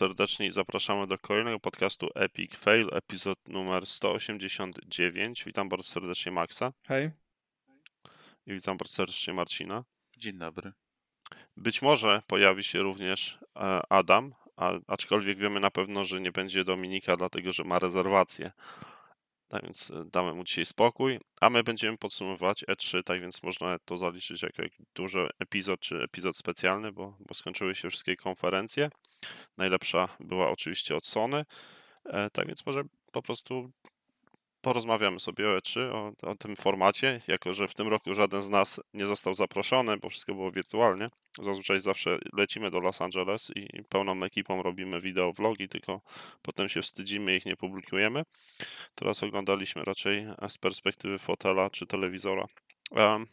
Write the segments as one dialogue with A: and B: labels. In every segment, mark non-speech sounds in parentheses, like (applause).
A: serdecznie i zapraszamy do kolejnego podcastu Epic Fail, epizod numer 189. Witam bardzo serdecznie Maxa
B: Hej.
A: i witam bardzo serdecznie Marcina.
C: Dzień dobry.
A: Być może pojawi się również e, Adam, a, aczkolwiek wiemy na pewno, że nie będzie Dominika, dlatego że ma rezerwację. Tak więc e, damy mu dzisiaj spokój, a my będziemy podsumowywać E3, tak więc można to zaliczyć jako jak duży epizod czy epizod specjalny, bo, bo skończyły się wszystkie konferencje. Najlepsza była oczywiście od Sony, e, tak więc może po prostu porozmawiamy sobie o E3, o, o tym formacie, jako że w tym roku żaden z nas nie został zaproszony, bo wszystko było wirtualnie. Zazwyczaj zawsze lecimy do Los Angeles i pełną ekipą robimy wideo vlogi, tylko potem się wstydzimy i ich nie publikujemy. Teraz oglądaliśmy raczej z perspektywy fotela czy telewizora. Um,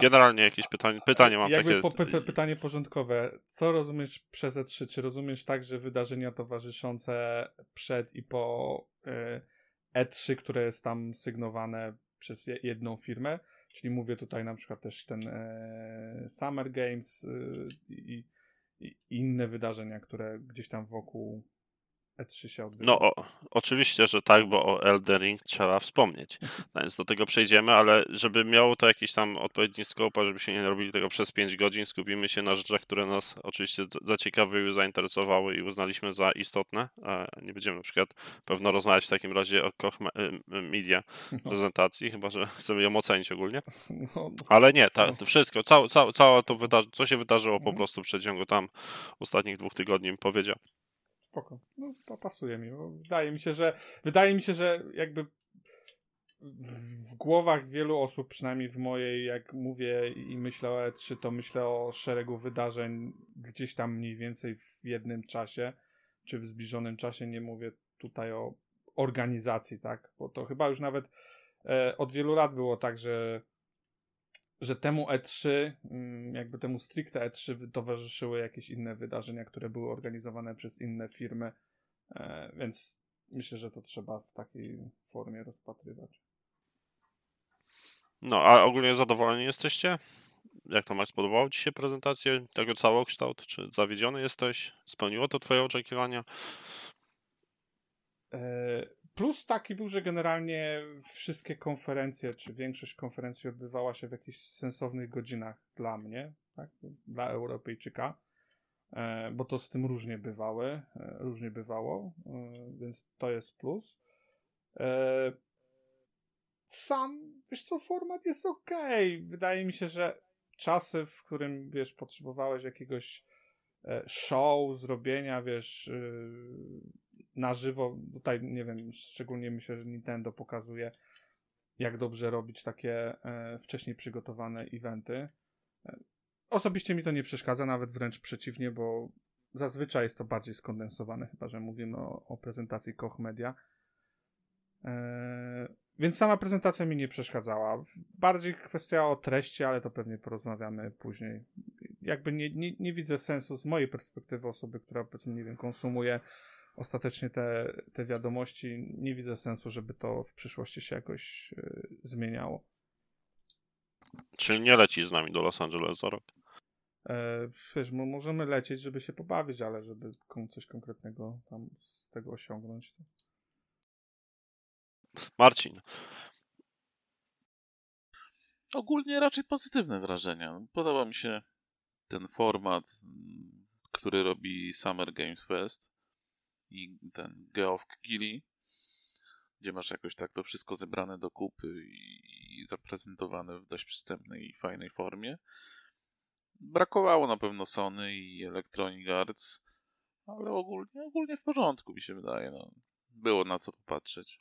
A: Generalnie jakieś pytanie, pytanie mam
B: Jakby
A: takie.
B: po, pyta, pytanie porządkowe. Co rozumiesz przez E3? Czy rozumiesz tak, że wydarzenia towarzyszące przed i po e, E3, które jest tam sygnowane przez je- jedną firmę? Czyli mówię tutaj na przykład też ten e, Summer Games e, i, i inne wydarzenia, które gdzieś tam wokół E3 się odbywają.
A: No, o, oczywiście, że tak, bo o Elden Ring trzeba wspomnieć. (laughs) No więc do tego przejdziemy, ale żeby miało to jakiś tam odpowiedni scope, a żeby się nie robili tego przez 5 godzin, skupimy się na rzeczach, które nas oczywiście zaciekawiły, zainteresowały i uznaliśmy za istotne. E, Nie będziemy na przykład pewno rozmawiać w takim razie o Koch Media (laughs)
B: No,
A: prezentacji, chyba że chcemy ją ocenić ogólnie. (laughs)
B: no,
A: Ale nie, ta,
B: No.
A: to wszystko, całe, całe to wydarzenie, co się wydarzyło po
B: Mhm.
A: prostu w przeciągu tam ostatnich dwóch tygodni, powiedział.
B: Spoko. No, pasuje mi. Wydaje mi się, że wydaje mi się, że jakby w głowach wielu osób, przynajmniej w mojej, jak mówię i myślę o E3, to myślę o szeregu wydarzeń gdzieś tam mniej więcej w jednym czasie, czy w zbliżonym czasie. Nie mówię tutaj o organizacji, tak? Bo to chyba już nawet e, od wielu lat było tak, że że temu E3, mm, jakby temu stricte E3 towarzyszyły jakieś inne wydarzenia, które były organizowane przez inne firmy, e, więc myślę, że to trzeba w takiej formie rozpatrywać.
A: No, a ogólnie zadowoleni jesteście? Jak to Max, podobało Ci się prezentacja tego całokształt? Czy zawiedziony jesteś? Spełniło to Twoje oczekiwania?
B: E, Plus taki był, że generalnie wszystkie konferencje, czy większość konferencji odbywała się w jakichś sensownych godzinach dla mnie, tak? dla Europejczyka, e, bo to z tym różnie bywały, e, różnie bywało, e, więc to jest plus. Sam, wiesz co, format jest ok. Wydaje mi się, że czasy, w którym, wiesz, potrzebowałeś jakiegoś show, zrobienia, wiesz, yy, na żywo. Tutaj, nie wiem, szczególnie myślę, że Nintendo pokazuje, jak dobrze robić takie e, wcześniej przygotowane eventy. E, Osobiście mi to nie przeszkadza, nawet wręcz przeciwnie, bo zazwyczaj jest to bardziej skondensowane, chyba że mówimy o, o prezentacji Koch Media. E, więc sama prezentacja mi nie przeszkadzała. Bardziej kwestia o treści, ale to pewnie porozmawiamy później. Jakby nie, nie, nie widzę sensu z mojej perspektywy osoby, która powiedzmy, nie wiem, konsumuje ostatecznie te, te wiadomości. Nie widzę sensu, żeby to w przyszłości się jakoś y, zmieniało.
A: Czyli nie lecisz z nami do Los Angeles za rok?
B: E, wiesz, mo- możemy lecieć, żeby się pobawić, ale żeby komuś coś konkretnego tam z tego osiągnąć. To...
A: Marcin,
C: Ogólnie raczej pozytywne wrażenia. Podoba mi się ten format, który robi Summer Games Fest i ten Geoff gdzie masz jakoś tak to wszystko zebrane do kupy i, i zaprezentowane w dość przystępnej i fajnej formie. Brakowało na pewno Sony i Electronic Arts, ale ogólnie, ogólnie w porządku mi się wydaje. No. Było na co popatrzeć.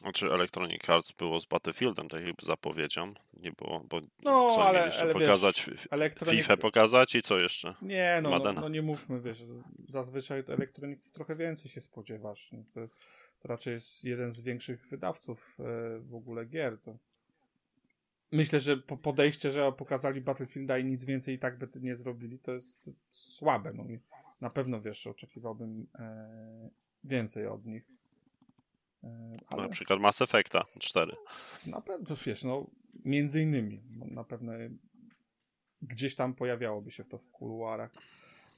A: Znaczy Electronic Arts było z Battlefieldem, tak jakby zapowiedzią. Nie było, bo
B: No,
A: co
B: ale-
A: jeszcze
B: ale wiesz,
A: pokazać? F-
B: Electronic-
A: FIFA pokazać i co jeszcze?
B: Nie, no, no, no nie mówmy, wiesz, zazwyczaj Electronic trochę więcej się spodziewasz. No, to, to raczej jest jeden z większych wydawców e, w ogóle gier. To myślę, że po podejście, że pokazali Battlefielda i nic więcej i tak by nie zrobili, to jest słabe. No, na pewno, wiesz, oczekiwałbym e, więcej od nich. E, ale
A: Na przykład Mass Effecta 4.
B: na pewno, wiesz, no, między innymi, no, na pewno gdzieś tam pojawiałoby się to w kuluarach.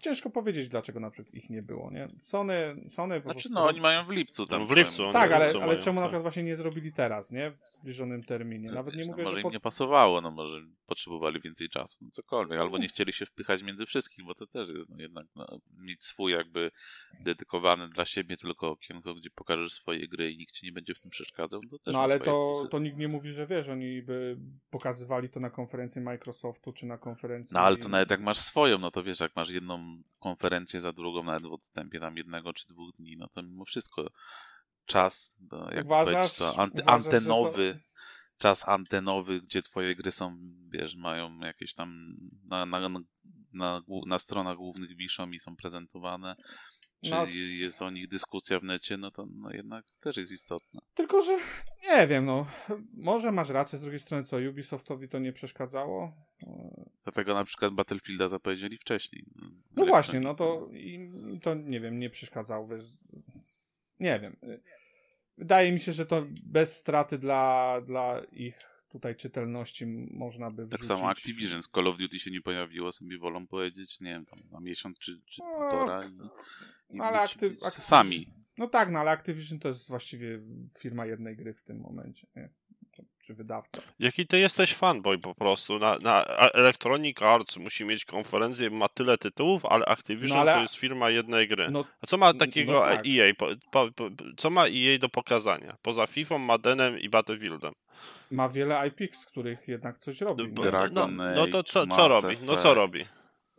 B: Ciężko powiedzieć, dlaczego na przykład ich nie było, nie? Sony, Sony po
C: Znaczy,
B: prostu...
C: no, oni mają w lipcu tam.
A: No, w lipcu, oni
B: Tak, ale,
A: lipcu
B: ale
A: mają,
B: czemu na
A: tak.
B: przykład właśnie nie zrobili teraz, nie? W zbliżonym terminie. Nawet nie
C: Wiesz,
B: mówię,
C: no, może
B: że
C: im
B: pod...
C: nie pasowało, no może potrzebowali więcej czasu, no cokolwiek, albo nie chcieli się wpychać między wszystkich, bo to też jest no, jednak no, mieć swój jakby dedykowany dla siebie tylko okienko, gdzie pokażesz swoje gry i nikt ci nie będzie w tym przeszkadzał, to też
B: No
C: ma
B: ale
C: swoje
B: to,
C: plusy.
B: to nikt nie mówi, że wiesz, oni by pokazywali to na konferencji Microsoftu, czy na konferencji...
C: No ale to nawet jak masz swoją, no to wiesz, jak masz jedną konferencję za drugą, nawet w odstępie tam jednego czy dwóch dni, no to mimo wszystko czas, no, jak
B: Uważasz-
C: powiedzieć, to
B: uważasz, że to-
C: antenowy, czas antenowy, gdzie twoje gry są, wiesz, mają jakieś tam na, na, na, na, na stronach głównych wiszą i są prezentowane, czy
B: No,
C: je- jest o nich dyskusja w necie, no to no, jednak też jest istotne.
B: Tylko, że nie wiem, no. Może masz rację, z drugiej strony co, Ubisoftowi to nie przeszkadzało?
C: Dlatego na przykład Battlefielda zapowiedzieli wcześniej.
B: No właśnie, no to im to nie wiem, nie przeszkadzało, wiesz. Nie wiem. Wydaje mi się, że to bez straty dla, dla ich tutaj czytelności można by
C: Tak
B: wrzucić.
C: samo Activision z Call of Duty się nie pojawiło, sobie wolą powiedzieć, nie wiem, tam na miesiąc czy, czy
B: No,
C: półtora i, i
B: ale
C: s-
B: Activision-
C: sami.
B: No tak, no ale Activision to jest właściwie firma jednej gry w tym momencie, nie? Czy wydawca.
A: Jaki ty jesteś fanboy po prostu. Na, na Electronic Arts musi mieć konferencję, ma tyle tytułów, ale Activision
B: No ale-
A: to jest firma jednej gry.
B: No
A: A co ma takiego
B: no tak.
A: EA? Po, po, po, co ma EA do pokazania? Poza FIFA, Maddenem i Battlefieldem.
B: ma wiele IP, z których jednak coś robi. Nie?
C: Dragon
A: no, no to co, co robi? No co robi?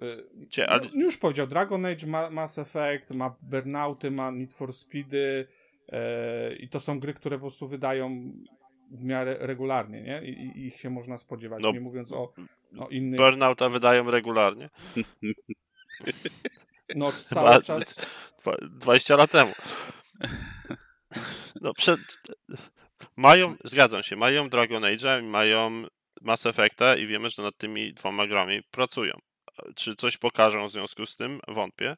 B: Y,
A: Cie,
B: no,
A: ale-
B: już powiedział, Dragon Age, ma, Mass Effect, ma Burnouty, ma Need for Speedy e, i to są gry, które po prostu wydają w miarę regularnie, nie? I, i ich się można spodziewać,
A: No,
B: nie mówiąc o, o innych,
A: Burnouta wydają regularnie. (laughs)
B: no cały czas,
A: dwa- 20 lat temu. No, przed... Mają, zgadzam się, mają Dragon Age, mają Mass Effecta i wiemy, że nad tymi dwoma grami pracują. Czy coś pokażą w związku z tym? Wątpię.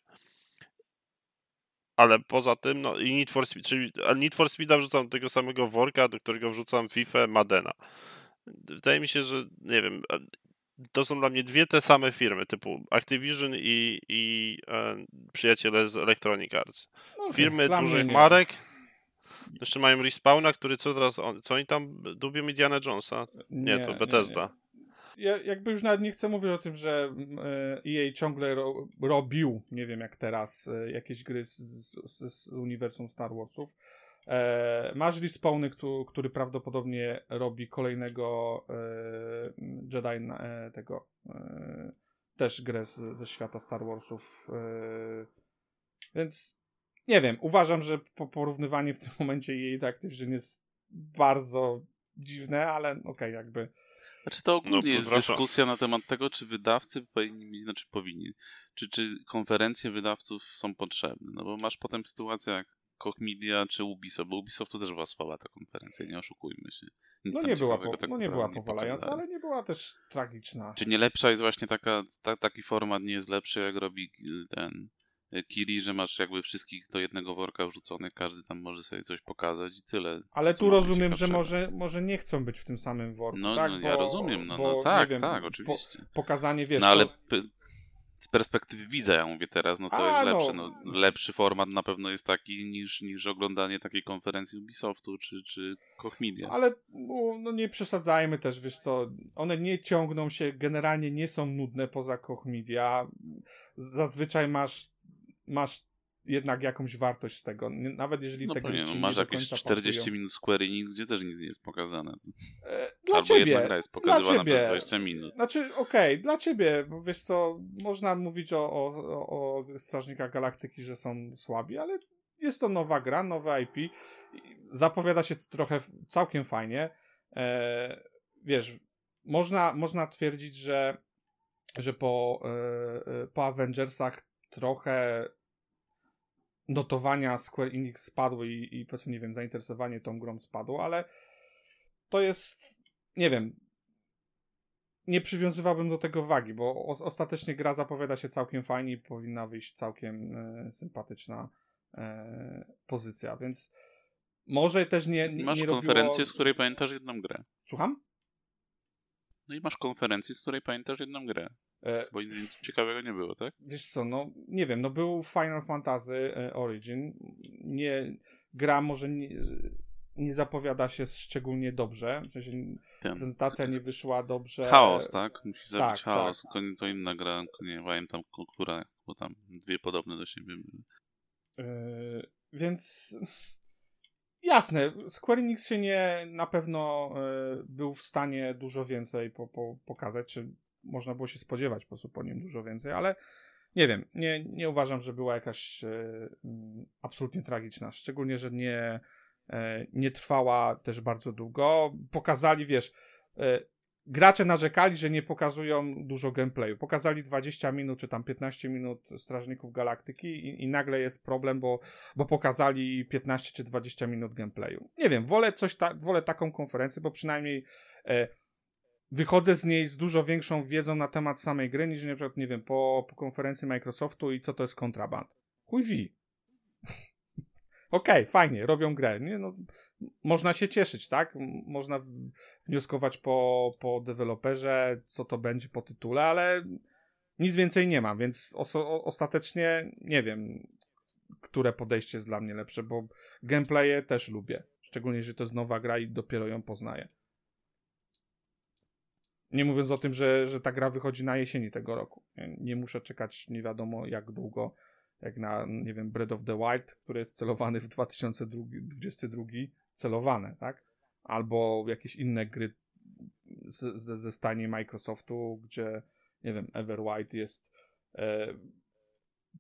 A: Ale poza tym, no i Need for Speed, czyli Need for Speeda wrzucam tego samego worka, do którego wrzucam FIFA, Madena. Wydaje mi się, że nie wiem, to są dla mnie dwie te same firmy, typu Activision i, i e, przyjaciele z Electronic Arts.
B: no,
A: Firmy dużych
B: nie.
A: marek. Jeszcze mają Respawna, który co teraz, on, co oni tam dubią Indiana Jonesa? Nie, to Bethesda.
B: Ja jakby już nawet nie chcę mówić o tym, że mm, e, EA ciągle ro, robił, nie wiem jak teraz, e, jakieś gry z, z, z uniwersum Star Warsów. E, masz Respawny, który, który prawdopodobnie robi kolejnego e, Jedi e, tego e, też grę z, ze świata Star Warsów. E, więc nie wiem, uważam, że po, porównywanie w tym (laughs) momencie EA do Activision jest bardzo dziwne, ale okej, jakby
C: Znaczy to ogólnie
A: No,
C: jest dyskusja na temat tego, czy wydawcy powinni mieć, znaczy powinni, czy, czy konferencje wydawców są potrzebne, no bo masz potem sytuację jak Koch Media czy Ubisoft, bo Ubisoftu też była słaba ta konferencja, nie oszukujmy się. Nic
B: No nie była, po,
C: tak
B: no nie była powalająca, ale nie była też tragiczna.
C: Czy nie lepsza jest właśnie taka, ta, taki format nie jest lepszy, jak robi y, ten Kiri, że masz jakby wszystkich do jednego worka wrzuconych, każdy tam może sobie coś pokazać i tyle.
B: Ale
C: co
B: tu rozumiem, że może, może nie chcą być w tym samym worku,
C: No,
B: tak?
C: no
B: bo,
C: ja rozumiem, no,
B: bo,
C: no tak,
B: wiem,
C: tak,
B: po-
C: oczywiście.
B: pokazanie, wiesz,
C: no ale
B: to,
C: z perspektywy widza, ja mówię teraz, no
B: A,
C: jest
B: no.
C: lepsze. No, lepszy format na pewno jest taki niż, niż oglądanie takiej konferencji Ubisoftu czy, czy Koch Media.
B: ale no, no nie przesadzajmy też, wiesz co, one nie ciągną się, generalnie nie są nudne poza Koch Media. Zazwyczaj masz, masz jednak jakąś wartość z tego, nawet jeżeli
C: No
B: te
C: pewnie, no, masz jakieś
B: końca
C: 40
B: pasują.
C: minut Square Enix, gdzie też nic nie jest pokazane.
B: E, (laughs) Dla
C: Albo
B: ciebie,
C: jedna gra jest pokazywana
B: ciebie.
C: przez 20 minut.
B: Znaczy, okej, dla ciebie, bo wiesz co, można mówić o, o, o, Strażnikach Galaktyki, że są słabi, ale jest to nowa gra, nowe IP. Zapowiada się trochę całkiem fajnie. E, wiesz, można, można twierdzić, że, że po, e, e, po Avengersach trochę notowania Square Enix spadły i, i powiedzmy, nie wiem, zainteresowanie tą grą spadło, ale to jest, nie wiem, nie przywiązywałbym do tego wagi, bo o, ostatecznie gra zapowiada się całkiem fajnie i powinna wyjść całkiem e, sympatyczna e, pozycja, więc może też nie, nie
C: Masz
B: nie
C: konferencję,
B: robiło...
C: z której pamiętasz jedną grę.
B: Słucham?
C: No i masz konferencję, z której pamiętasz jedną grę.
B: E,
C: Bo nic ciekawego nie było, tak?
B: Wiesz co, no nie wiem, no był Final Fantasy e, Origin. Nie, gra może nie, nie zapowiada się szczególnie dobrze. W sensie
C: Ten.
B: prezentacja nie wyszła dobrze.
C: Chaos, tak? Musi zabić
B: tak,
C: chaos.
B: tak.
C: To- inna gra, nie pamiętam, ko- która, bo tam dwie podobne do siebie były.
B: Yy, więc (laughs) jasne, Square Enix się nie na pewno yy, był w stanie dużo więcej po, po, pokazać, czy można było się spodziewać po prostu po nim dużo więcej, ale nie wiem, nie, nie uważam, że była jakaś yy, mm, absolutnie tragiczna, szczególnie, że nie, yy, nie trwała też bardzo długo. Pokazali, wiesz, yy, gracze narzekali, że nie pokazują dużo gameplayu. Pokazali 20 minut czy tam 15 minut Strażników Galaktyki i, i nagle jest problem, bo, bo pokazali 15 czy 20 minut gameplayu. Nie wiem, wolę coś ta, wolę taką konferencję, bo przynajmniej e, wychodzę z niej z dużo większą wiedzą na temat samej gry niż na przykład, nie wiem, po, po konferencji Microsoftu i co to jest kontraband. Chuj wi. (laughs) Okej, fajnie, robią grę. Nie, no, można się cieszyć, tak? Można wnioskować po, po deweloperze, co to będzie po tytule, ale nic więcej nie ma, więc oso- ostatecznie nie wiem, które podejście jest dla mnie lepsze, bo gameplaye też lubię. Szczególnie, że to jest nowa gra i dopiero ją poznaję. Nie mówiąc o tym, że, że ta gra wychodzi na jesieni tego roku. Nie, nie muszę czekać nie wiadomo jak długo, jak na, nie wiem, Breath of the Wild, który jest celowany w 2022, celowane, tak? Albo jakieś inne gry z, ze, ze stajni Microsoftu, gdzie, nie wiem, Everwhite jest e,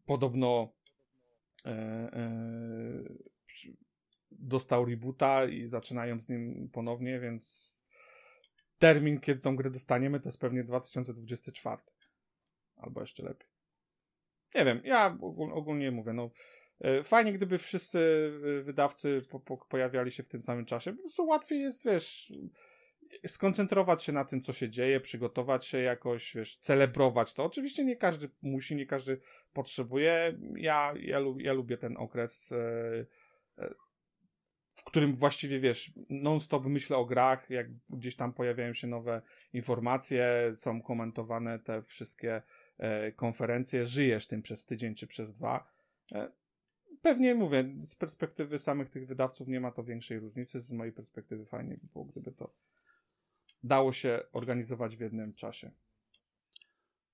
B: podobno e, e, dostał rebota i zaczynają z nim ponownie, więc termin, kiedy tą grę dostaniemy, to jest pewnie 2024. Albo jeszcze lepiej. Nie wiem, ja ogól, ogólnie mówię, no e, fajnie, gdyby wszyscy e, wydawcy po, po, pojawiali się w tym samym czasie. Po prostu łatwiej jest, wiesz, skoncentrować się na tym, co się dzieje, przygotować się jakoś, wiesz, celebrować to. Oczywiście nie każdy musi, nie każdy potrzebuje. Ja, ja, ja lubię ten okres, e, w którym właściwie, wiesz, non-stop myślę o grach, jak gdzieś tam pojawiają się nowe informacje, są komentowane te wszystkie e, konferencje, żyjesz tym przez tydzień czy przez dwa. E, Pewnie mówię, z perspektywy samych tych wydawców nie ma to większej różnicy. Z mojej perspektywy fajnie by było, gdyby to dało się organizować w jednym czasie.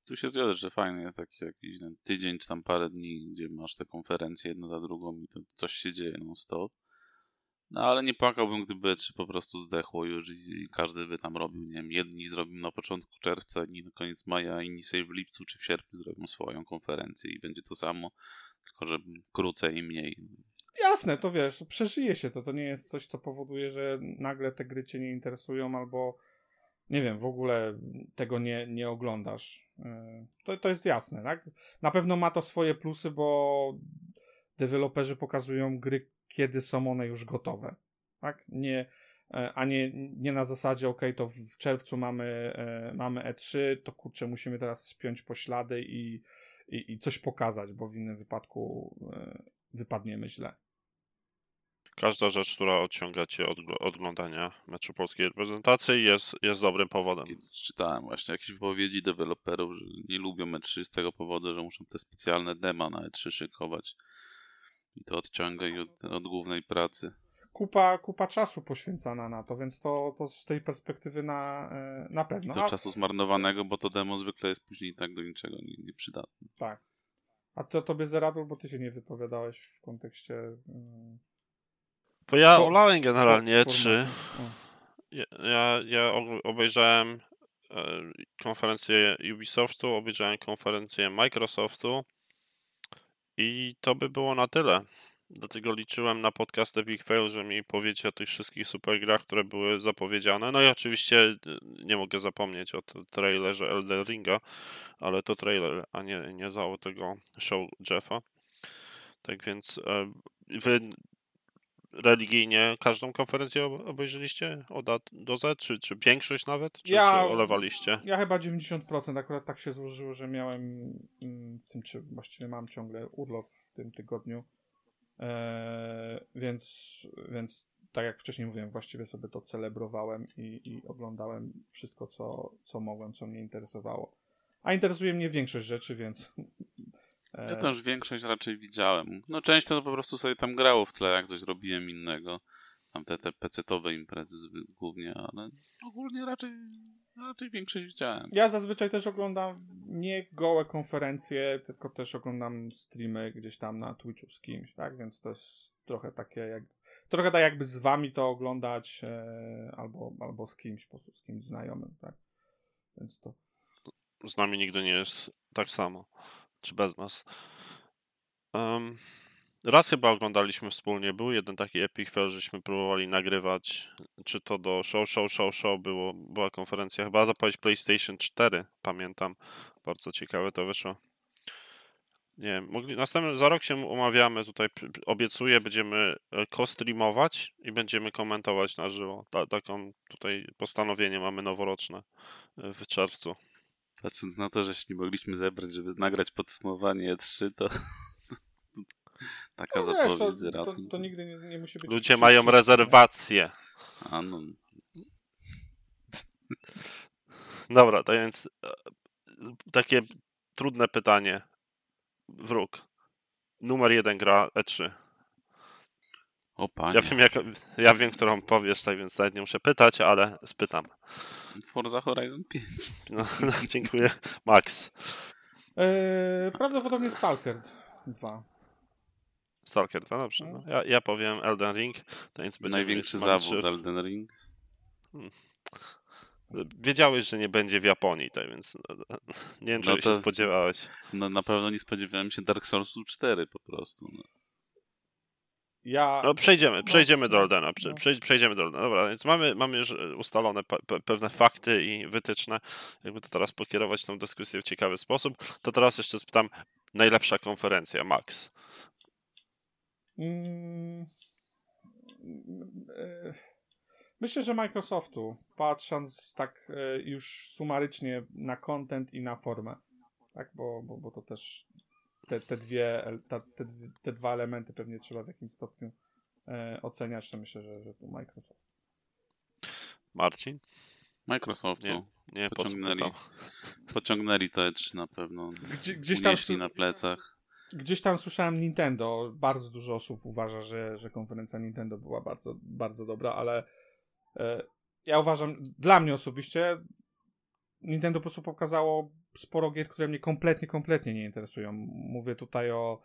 C: Tu się zgodzę, że fajny jest taki jakiś tydzień czy tam parę dni, gdzie masz te konferencje jedna za drugą i to coś się dzieje non stop. No ale nie płakałbym, gdyby E3 po prostu zdechło już i, i każdy by tam robił, nie wiem, jedni zrobią na początku czerwca, inni na koniec maja, inni sobie w lipcu czy w sierpniu zrobią swoją konferencję i będzie to samo, tylko że krócej i mniej.
B: Jasne, to wiesz, przeżyje się to. To nie jest coś, co powoduje, że nagle te gry cię nie interesują albo nie wiem, w ogóle tego nie, nie oglądasz. Yy, To, to jest jasne, tak? Na pewno ma to swoje plusy, bo deweloperzy pokazują gry, kiedy są one już gotowe. Tak? Nie, e, a nie, nie na zasadzie, ok, to w czerwcu mamy, e, mamy E3, to kurczę, musimy teraz spiąć poślady i, i, i coś pokazać, bo w innym wypadku e, wypadniemy źle.
A: Każda rzecz, która odciąga cię od gl- oglądania meczu polskiej reprezentacji jest, jest dobrym powodem.
C: I czytałem właśnie jakieś wypowiedzi deweloperów, że nie lubią E3 z tego powodu, że muszą te specjalne dema na E3 szykować. I to odciąga ich od, od głównej pracy.
B: kupa, kupa czasu poświęcana na to, więc to, to z tej perspektywy na, e, na pewno.
C: Do
B: A,
C: czasu zmarnowanego, bo to demo zwykle jest później i tak do niczego nie, nie przydatne.
B: tak. A to tobie Zeradul, bo ty się nie wypowiadałeś w kontekście. mm,
A: Bo ja
B: fo-
A: olałem generalnie
B: fo-
A: E3.
B: formatu. O.
A: Ja, ja, obejrzałem e, konferencję Ubisoftu, obejrzałem konferencję Microsoftu i to by było na tyle. Dlatego liczyłem na podcast Epic Fail, że mi powiecie o tych wszystkich super grach, które były zapowiedziane. No i oczywiście e, nie mogę zapomnieć o trailerze Elden Ringa, ale to trailer, a nie, nie zało tego show Jeffa. Tak więc e, wy religijnie każdą konferencję ob- obejrzeliście od A do Z, czy, czy większość nawet? Czy,
B: Ja-
A: czy olewaliście?
B: Ja chyba 90%, akurat tak się złożyło, że miałem mm, w tym, czy właściwie mam ciągle urlop w tym tygodniu. E, więc, więc tak jak wcześniej mówiłem, właściwie sobie to celebrowałem i, i oglądałem wszystko, co, co mogłem, co mnie interesowało. A interesuje mnie większość rzeczy, więc.
C: Ja też większość raczej widziałem. No część to po prostu sobie tam grało w tle, jak coś robiłem innego. Tam te, te pecetowe imprezy głównie, ale ogólnie raczej, raczej większość widziałem.
B: Ja zazwyczaj też oglądam nie gołe konferencje, tylko też oglądam streamy gdzieś tam na Twitchu z kimś, tak? Więc to jest trochę takie jak. Trochę tak jakby z wami to oglądać, e, albo, albo z kimś, po prostu z kimś znajomym, tak? Więc to.
A: Z nami nigdy nie jest tak samo. Czy bez nas. Em, raz chyba oglądaliśmy wspólnie. Był jeden taki epic fail, żeśmy próbowali nagrywać. Czy to do show, show, show, show było, była konferencja. Chyba zapowiedź PlayStation 4, pamiętam. Bardzo ciekawe to wyszło. Nie wiem, mogli, następny, za rok się umawiamy tutaj, obiecuję, będziemy e, co-streamować i będziemy komentować na żywo. Ta, taką tutaj postanowienie mamy noworoczne e, w czerwcu.
C: Patrząc na to, że się nie mogliśmy zebrać, żeby nagrać podsumowanie E3, to (laughs) taka
B: No wiesz, to,
C: zapowiedź
B: to,
C: racji.
B: to nigdy nie, nie musi być.
A: Ludzie mają rezerwacje.
C: A no,
A: Dobra, to więc e, takie trudne pytanie. Wróg. Numer jeden gra E3.
C: o panie.
A: Ja wiem, jak, ja wiem, którą powiesz, tak więc nawet nie muszę pytać, ale spytam.
C: Forza Horizon 5. (laughs)
A: No, dziękuję. Max.
B: E, prawdopodobnie Stalker 2.
A: Stalker 2, dobrze. No. Ja, ja powiem Elden Ring. To więc będziemy
C: Największy zawód. Elden Ring.
A: Wiedziałeś, że nie będzie w Japonii, tak więc no, nie wiem,
C: No
A: czego
C: to-
A: się spodziewałeś.
C: No na pewno nie spodziewałem się Dark Soulsu 4 po prostu. No.
B: Ja.
A: No przejdziemy,
B: No,
A: przejdziemy do
B: no,
A: Eldena, prze-
B: no.
A: przej- przejdziemy do Eldena. Dobra, więc mamy, mamy już e, ustalone pe- pe- pewne fakty i wytyczne. Jakby to teraz pokierować tą dyskusję w ciekawy sposób, to teraz jeszcze spytam, najlepsza konferencja, Max.
B: Mm, e, Myślę, że Microsoftu, patrząc tak e, już sumarycznie na content i na formę. Tak, bo, bo, bo to też te, te dwie, ta, te, te dwa elementy pewnie trzeba w jakimś stopniu e, oceniać, to myślę, że, że tu Microsoft.
A: Marcin?
C: Microsoftu.
A: Nie, Nie,
C: Pociągnęli. (laughs) Pociągnęli to E3 na pewno.
B: Gdzie, gdzieś, tam,
C: na plecach.
B: gdzieś tam słyszałem Nintendo. Bardzo dużo osób uważa, że, że konferencja Nintendo była bardzo, bardzo dobra, ale e, ja uważam, dla mnie osobiście, Nintendo po prostu pokazało sporo gier, które mnie kompletnie, kompletnie nie interesują. Mówię tutaj o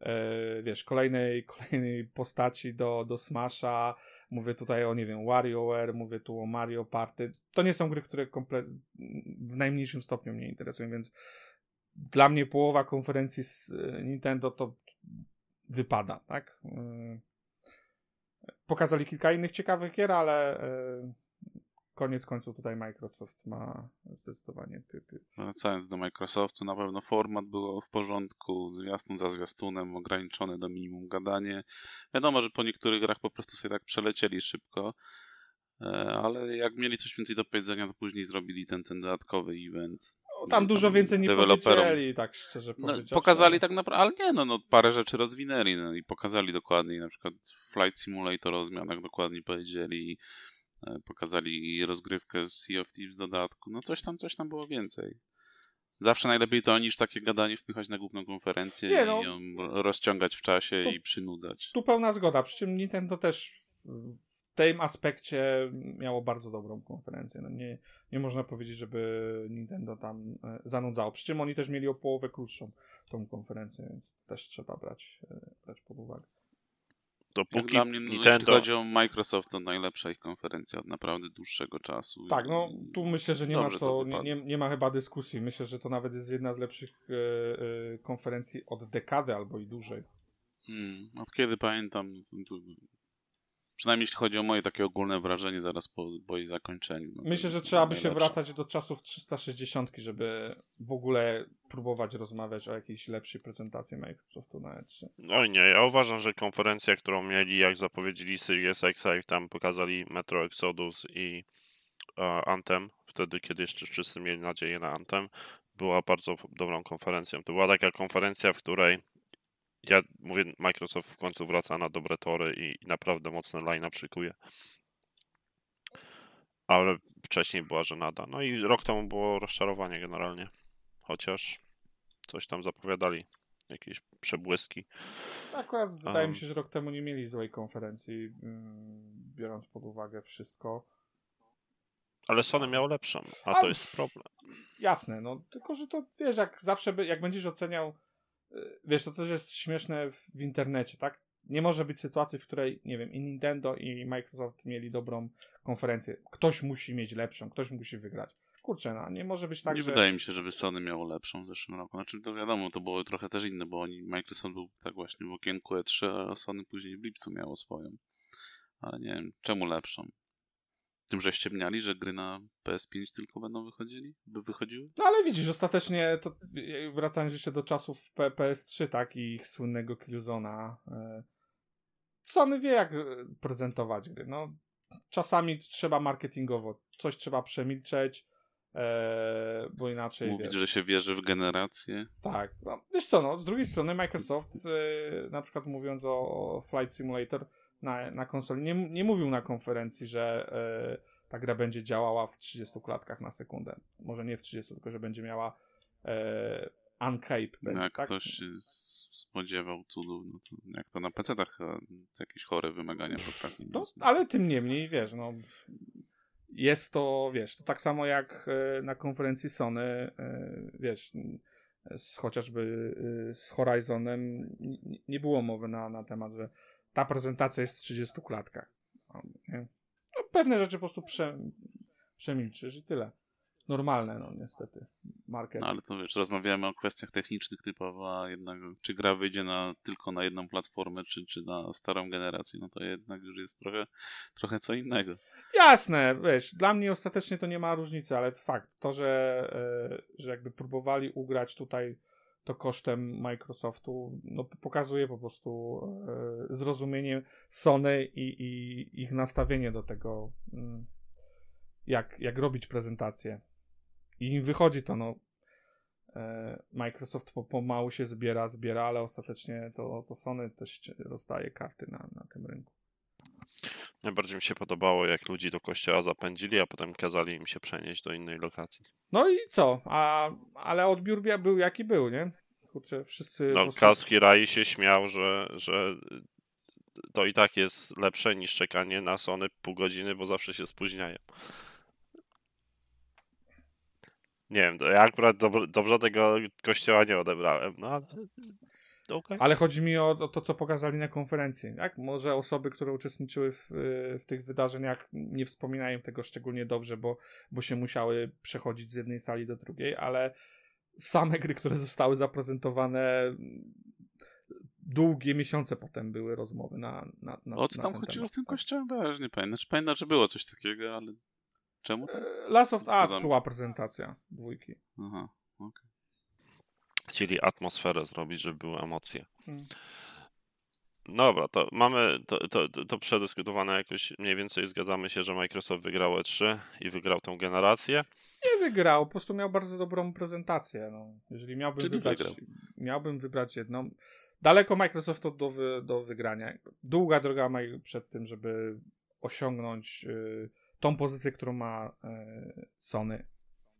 B: e, wiesz, kolejnej, (laughs) kolejnej postaci do, do Smasha, mówię tutaj o, nie wiem, WarioWare, mówię tu o Mario Party. To nie są gry, które w najmniejszym stopniu mnie interesują, więc dla mnie połowa konferencji z e, Nintendo to wypada, tak? E, Pokazali kilka innych ciekawych gier, ale e, koniec końców tutaj Microsoft ma zdecydowanie py, py.
C: Wracając do Microsoftu, na pewno format był w porządku, zwiastun za zwiastunem, ograniczone do minimum gadanie. Wiadomo, że po niektórych grach po prostu sobie tak przelecieli szybko, e, ale jak mieli coś więcej do powiedzenia, to później zrobili ten, ten dodatkowy event.
B: Tam dużo więcej nie powiedzieli, tak szczerze
C: No, pokazali tak naprawdę, ale nie, no, no parę rzeczy rozwinęli no, i pokazali dokładniej, na przykład Flight Simulator o zmianach dokładnie powiedzieli, pokazali rozgrywkę z Sea of Thieves w dodatku, no coś tam, coś tam było więcej. Zawsze najlepiej to niż takie gadanie wpychać na główną konferencję
B: Nie,
C: i
B: no.
C: ją rozciągać w czasie
B: To-
C: i przynudzać.
B: Tu pełna zgoda, przy czym Nintendo też w, w tym aspekcie miało bardzo dobrą konferencję. No nie, nie można powiedzieć, żeby Nintendo tam e, zanudzało. Przy czym oni też mieli o połowę krótszą tą konferencję, więc też trzeba brać, e, brać pod uwagę.
C: Jak
A: Dopóki
C: dla mnie, no, jeśli
A: Nintendo...
C: chodzi o Microsoft, to najlepsza ich konferencja od naprawdę dłuższego czasu.
B: Tak, no tu myślę, że nie ma
C: Dobrze to
B: co, nie, nie, nie ma chyba dyskusji. Myślę, że to nawet jest jedna z lepszych e, e, konferencji od dekady albo i dłużej.
C: Hmm, od kiedy pamiętam, to, to, przynajmniej jeśli chodzi o moje takie ogólne wrażenie zaraz po, po jej zakończeniu. No
B: Myślę, że trzeba by się wracać do czasów 360, żeby w ogóle próbować rozmawiać o jakiejś lepszej prezentacji Microsoftu na E E3.
A: Oj nie, ja uważam, że konferencja, którą mieli, jak zapowiedzieli Series X, jak tam pokazali Metro Exodus i e, Anthem, wtedy kiedy jeszcze wszyscy mieli nadzieję na Anthem, była bardzo dobrą konferencją. To była taka konferencja, w której ja mówię, Microsoft w końcu wraca na dobre tory i, i naprawdę mocne line szykuje. Ale wcześniej była żenada. No i rok temu było rozczarowanie generalnie. Chociaż coś tam zapowiadali. Jakieś przebłyski.
B: Akurat wydaje
A: Um.
B: mi się, że rok temu nie mieli złej konferencji, mm, biorąc pod uwagę wszystko.
A: Ale Sony miało lepszą, a
B: A-
A: to jest problem.
B: Jasne, no tylko, że to wiesz, jak zawsze, by, jak będziesz oceniał, wiesz, to też jest śmieszne w, w internecie, tak? Nie może być sytuacji, w której, nie wiem, i Nintendo i Microsoft mieli dobrą konferencję. Ktoś musi mieć lepszą, ktoś musi wygrać. Kurczę, no, nie może być tak,
C: nie
B: że...
C: wydaje mi się, żeby Sony miało lepszą w zeszłym roku. Znaczy, to wiadomo, to było trochę też inne, bo oni, Microsoft był tak właśnie w okienku E3, a Sony później w lipcu miało swoją. Ale nie wiem, czemu lepszą? Tym, że ściemniali, że gry na PS5 tylko będą wychodzili? By wychodziły?
B: No ale widzisz, ostatecznie, to y, wracając jeszcze do czasów P- PS3, tak, i ich słynnego Killzona, y, Sony wie, jak y, prezentować gry. No, czasami trzeba marketingowo, coś trzeba przemilczeć, e, bo inaczej,
C: Mówić,
B: wiesz,
C: że się wierzy w generację.
B: tak. No, wiesz co, no, z drugiej strony Microsoft, y, na przykład mówiąc o, o Flight Simulator na, na konsoli, nie, nie mówił na konferencji, że y, ta gra będzie działała w 30 klatkach na sekundę. Może nie w 30, tylko że będzie miała e, uncape.
C: No
B: Będzie,
C: jak
B: tak?
C: ktoś się spodziewał cudów, no to jak to na PC-tach e, jakieś chore wymagania potrafi
B: No, ale tym niemniej, wiesz, no jest to, wiesz, to tak samo jak e, na konferencji Sony, e, wiesz, z, chociażby e, z Horizonem n- nie było mowy na, na temat, że ta prezentacja jest w 30 klatkach. No, pewne rzeczy po prostu prze, przemilczysz i tyle. Normalne, no niestety. Market.
C: No ale to wiesz, rozmawiamy o kwestiach technicznych typowo, a jednak czy gra wyjdzie na, tylko na jedną platformę, czy, czy na starą generację, no to jednak już jest trochę, trochę co innego.
B: Jasne, wiesz, dla mnie ostatecznie to nie ma różnicy, ale fakt, to, że, e, że jakby próbowali ugrać tutaj to kosztem Microsoftu, no pokazuje po prostu e, zrozumienie Sony i, i ich nastawienie do tego, mm, jak, jak robić prezentację. I im wychodzi to, no. e, Microsoft po, pomału się zbiera, zbiera, ale ostatecznie to, to Sony też rozdaje karty na, na tym rynku.
A: Najbardziej mi się podobało, jak ludzi do kościoła zapędzili, a potem kazali im się przenieść do innej lokacji.
B: No i co? A, ale odbiór był jaki był, nie? Kurczę, wszyscy.
A: No,
B: prostu-
A: Kaski Rai się śmiał, że, że to i tak jest lepsze niż czekanie na Sony pół godziny, bo zawsze się spóźniają. Nie wiem, ja akurat dob- dobrze tego kościoła nie odebrałem, no ale okej.
B: Ale chodzi mi o, o to, co pokazali na konferencji. Tak? Może osoby, które uczestniczyły w, y, w tych wydarzeniach, nie wspominają tego szczególnie dobrze, bo, bo się musiały przechodzić z jednej sali do drugiej, ale same gry, które zostały zaprezentowane, długie miesiące potem były rozmowy na, na, na
C: O co tam chodziło
B: temat,
C: z tym
B: tak?
C: kościołem? Bo ja już nie pamiętam. Znaczy, pamiętam, że było coś takiego, ale czemu tak?
B: E, Last of Us była prezentacja dwójki.
C: Aha, okej.
A: Chcieli atmosferę zrobić, żeby były emocje.
B: Hmm.
A: Dobra, to mamy to, to, to przedyskutowane jakoś mniej więcej zgadzamy się, że Microsoft wygrał E3 i wygrał tą generację.
B: Nie wygrał, po prostu miał bardzo dobrą prezentację. No. Jeżeli miałbym
C: Czyli
B: wybrać,
C: wygrał.
B: miałbym wybrać jedną. Daleko Microsoftu do, wy, do wygrania. Długa droga Maj- przed tym, żeby osiągnąć y, tą pozycję, którą ma y, Sony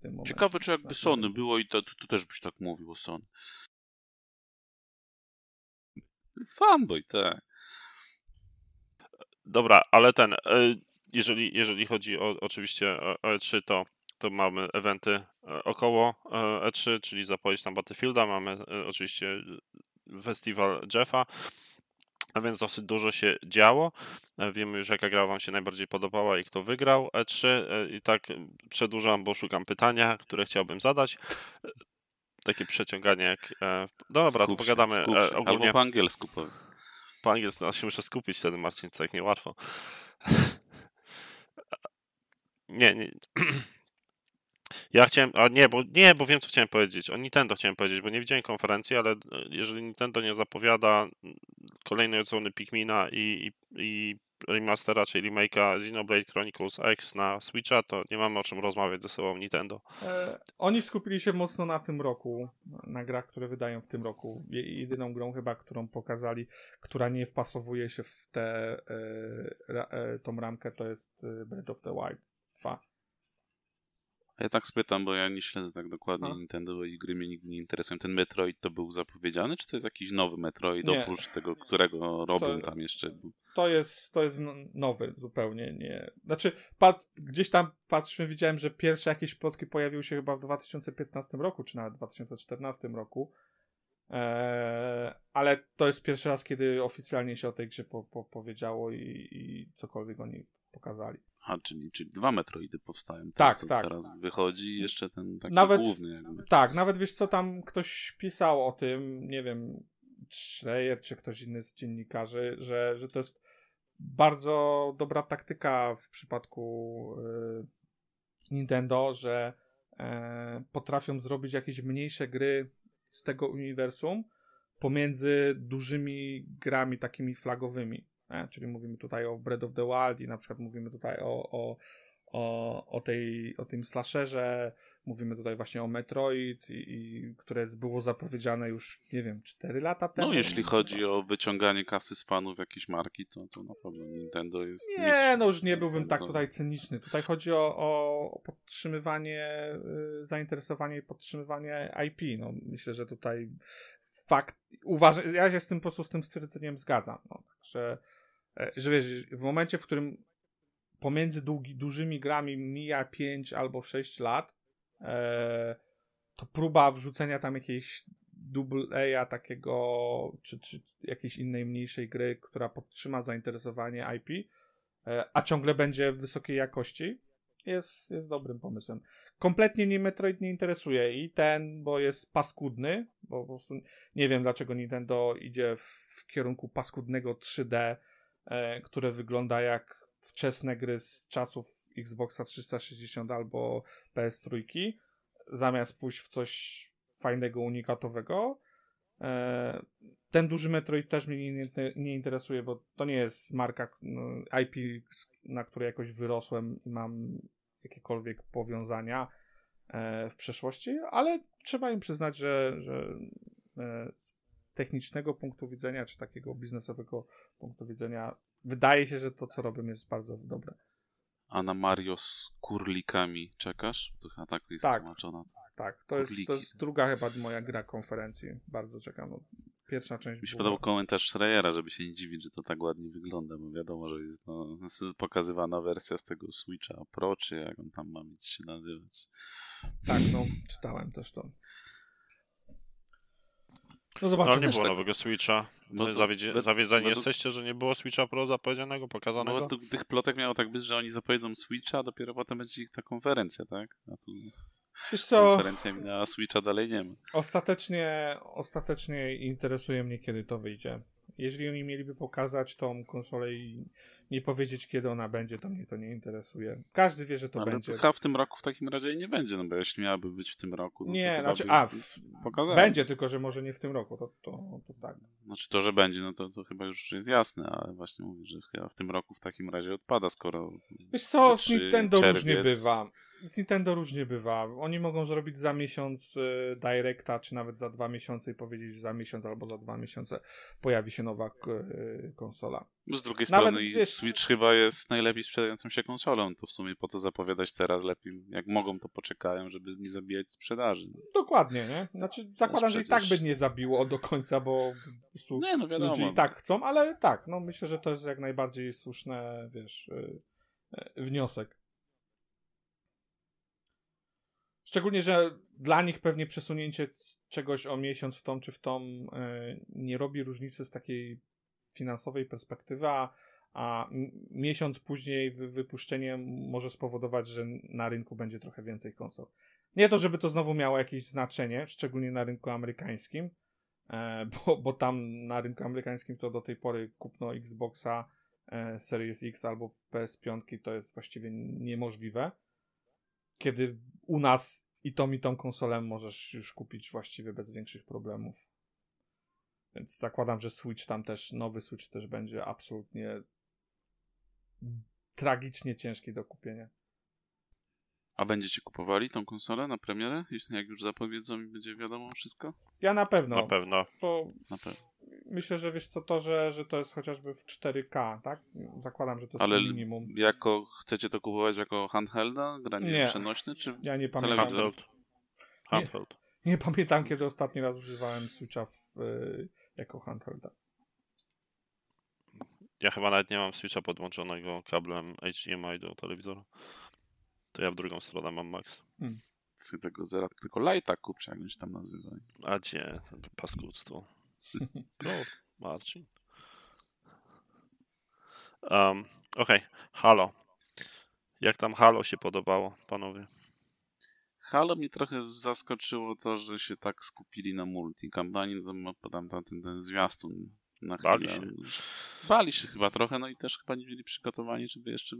B: tym momencie.
C: Ciekawe, czy jakby
B: Znaczy,
C: Sony było i to, to, to też byś tak mówił o Sony. Fanboy, tak.
A: Dobra, ale ten, e, jeżeli, jeżeli chodzi o oczywiście o o E3, to, to mamy eventy e, około e, E3, czyli zapowiedź na Battlefielda, mamy e, oczywiście festiwal Jeffa, a więc dosyć dużo się działo. E, Wiemy już jaka gra Wam się najbardziej podobała i kto wygrał E3 e, i tak e, przedłużam, bo szukam pytania, które chciałbym zadać. Takie przeciąganie jak... No dobra, to
C: Skup się,
A: pogadamy e,
C: się.
A: ogólnie
C: Albo po angielsku powiem.
A: po angielsku, ale się muszę skupić wtedy, Marcin, to tak niełatwo. (laughs) Nie, nie. (clears throat) Ja chciałem, a nie, bo nie, bo wiem co chciałem powiedzieć. O Nintendo chciałem powiedzieć, bo nie widziałem konferencji, ale e, jeżeli Nintendo nie zapowiada kolejnej odsłony Pikmina i, i, i remastera, czyli remake'a Xenoblade Chronicles X na Switcha, to nie mamy o czym rozmawiać ze sobą Nintendo.
B: E, oni skupili się mocno na tym roku, na grach, które wydają w tym roku. Je- Jedyną grą chyba, którą pokazali, która nie wpasowuje się w tę e, e, tą ramkę, to jest e, Breath of the Wild 2.
C: A ja tak spytam, bo ja nie śledzę tak dokładnie
B: No.
C: Nintendo i gry mnie nigdy nie interesują. Ten Metroid to był zapowiedziany, czy to jest jakiś nowy Metroid,
B: Nie.
C: oprócz tego, którego robią
B: To-
C: tam jeszcze? był?
B: To jest, to jest no- nowy zupełnie, nie. Znaczy, pat, gdzieś tam patrzmy, widziałem, że pierwsze jakieś plotki pojawiły się chyba w 2015 roku, czy nawet 2014 roku. Eee, ale to jest pierwszy raz, kiedy oficjalnie się o tej grze po, po, powiedziało i, i cokolwiek oni pokazali.
C: A, czyli, czyli dwa Metroidy powstają.
B: Tak,
C: co
B: tak.
C: Teraz wychodzi i jeszcze ten taki
B: Nawet-
C: główny jakby.
B: Tak, nawet wiesz co, tam ktoś pisał o tym, nie wiem, Schreier czy ktoś inny z dziennikarzy, że, że to jest bardzo dobra taktyka w przypadku y, Nintendo, że e, potrafią zrobić jakieś mniejsze gry z tego uniwersum pomiędzy dużymi grami takimi flagowymi. E, czyli mówimy tutaj o Breath of the Wild i na przykład mówimy tutaj o, o, o, o, tej, o tym slasherze, mówimy tutaj właśnie o Metroid, i, i, które było zapowiedziane już, nie wiem, 4 lata temu.
C: No, jeśli chodzi o wyciąganie kasy z fanów jakiejś marki, to, to na pewno Nintendo jest.
B: Nie,
C: mistrzem.
B: no już nie byłbym tak
C: Nintendo-
B: tutaj cyniczny. Tutaj chodzi o, o podtrzymywanie, y, zainteresowanie i podtrzymywanie IP. No, myślę, że tutaj fakt, uważam, ja się z tym po prostu z tym stwierdzeniem zgadzam. No, że, e, że wiesz, w momencie, w którym pomiędzy długi, dużymi grami mija 5 albo 6 lat, e, to próba wrzucenia tam jakiejś double A takiego, czy, czy jakiejś innej mniejszej gry, która podtrzyma zainteresowanie IP, e, a ciągle będzie wysokiej jakości, jest, jest dobrym pomysłem. Kompletnie mnie Metroid nie interesuje i ten, bo jest paskudny, bo po prostu nie wiem dlaczego Nintendo idzie w kierunku paskudnego 3D, e, które wygląda jak wczesne gry z czasów Xboxa 360 albo PS3, zamiast pójść w coś fajnego, unikatowego. E, ten duży Metroid też mnie nie, nie, interesuje, bo to nie jest marka no, IP, na której jakoś wyrosłem i mam jakiekolwiek powiązania e, w przeszłości, ale trzeba im przyznać, że, że e, technicznego punktu widzenia, czy takiego biznesowego punktu widzenia, wydaje się, że to, co robią, jest bardzo dobre.
C: A na Mario z kurlikami czekasz? To chyba tak jest
B: Tak.
C: tłumaczona.
B: Tak, to jest, to jest druga chyba moja gra konferencji. Bardzo czekam. No, pierwsza część
C: Mi się
B: była-
C: podobał komentarz Schreiera, żeby się nie dziwić, że to tak ładnie wygląda, bo wiadomo, że jest no, pokazywana wersja z tego Switcha Pro, czy jak on tam ma mieć się nazywać.
B: Tak, no, czytałem też to. No
A: No
B: zobaczymy.
A: nie
C: też
A: było
C: tak-
A: nowego Switcha.
C: No
A: No, zawiedzie, zawiedzeni
C: według-
A: jesteście, że nie było Switcha Pro zapowiedzianego, pokazanego?
C: No, to, tych plotek miało tak być, że oni zapowiedzą Switcha, a dopiero potem będzie ich ta konferencja, tak? A tu
B: Wiesz co,
C: konferencja minęła, a Switcha dalej nie ma.
B: ostatecznie, ostatecznie interesuje mnie, kiedy to wyjdzie. Jeżeli oni mieliby pokazać tą konsolę i nie powiedzieć, kiedy ona będzie, to mnie to nie interesuje. Każdy wie, że to
C: Ale
B: będzie.
C: to chyba w tym roku w takim razie nie będzie, no bo jeśli miałaby być w tym roku, no to
B: Nie,
C: chyba
B: znaczy, a, w, będzie, tylko że może nie w tym roku, to, to, to tak.
C: Znaczy to, że będzie, no to, to chyba już jest jasne, ale właśnie mówię, że chyba w tym roku w takim razie odpada, skoro
B: Wiesz co, Nintendo
C: czerwiec?
B: różnie bywa. Z Nintendo różnie bywa. Oni mogą zrobić za miesiąc y, Directa, czy nawet za dwa miesiące i powiedzieć, że za miesiąc albo za dwa miesiące pojawi się nowa y, konsola.
C: z drugiej
B: Nawet,
C: strony
B: wiesz-
C: Switch chyba jest najlepiej sprzedającą się konsolą, to w sumie po co zapowiadać teraz lepiej, jak mogą to poczekają, żeby nie zabijać sprzedaży.
B: Dokładnie, nie? Znaczy, zakładam, że i tak
C: przecież-
B: by nie zabiło do końca, bo po prostu
C: Nie, no wiadomo.
B: ludzie i tak chcą, ale tak, no myślę, że to jest jak najbardziej słuszne, wiesz, y, wniosek. Szczególnie, że dla nich pewnie przesunięcie czegoś o miesiąc w tą czy w tą y, nie robi różnicy z takiej finansowej perspektywy, a, a miesiąc później wy, wypuszczenie może spowodować, że na rynku będzie trochę więcej konsol. Nie to, żeby to znowu miało jakieś znaczenie, szczególnie na rynku amerykańskim, e, (laughs) bo, bo tam na rynku amerykańskim to do tej pory kupno Xboxa e, Series X albo PS5 to jest właściwie niemożliwe. Kiedy u nas i tą i tą konsolę możesz już kupić właściwie bez większych problemów. Więc zakładam, że Switch tam też, nowy Switch też będzie absolutnie tragicznie ciężki do kupienia.
C: A będziecie kupowali tą konsolę na premierę? Jeśli jak już zapowiedzą i będzie wiadomo wszystko?
B: Ja na pewno.
A: Na pewno.
B: Bo
C: Na pewno.
B: Myślę, że wiesz co, to, że, że to jest chociażby w 4K, tak? Zakładam, że to jest
C: Ale
B: minimum.
C: jako chcecie to kupować jako handhelda? Granie
B: Nie.
C: przenośne? Czy
B: Ja nie pamiętam.
A: Handheld. Handheld.
B: Nie pamiętam, kiedy ostatni raz używałem Switcha w, y, jako handhelda.
A: Ja chyba nawet nie mam Switcha podłączonego kablem HDMI do telewizora. To ja w drugą stronę mam Max.
C: z tego zera, tylko Lighta kupcie, jak się tam nazywa?
A: A gdzie? Paskudztwo. Pro, Marcin. Um, Okej, Halo. Jak tam Halo się podobało, panowie?
C: Halo mnie trochę zaskoczyło to, że się tak skupili na multi. Kampanii, to ma- podam tam ten, ten zwiastun na
A: Bali
C: chwilę.
A: się.
C: Bali się chyba trochę, no i też chyba nie byli przygotowani, żeby jeszcze...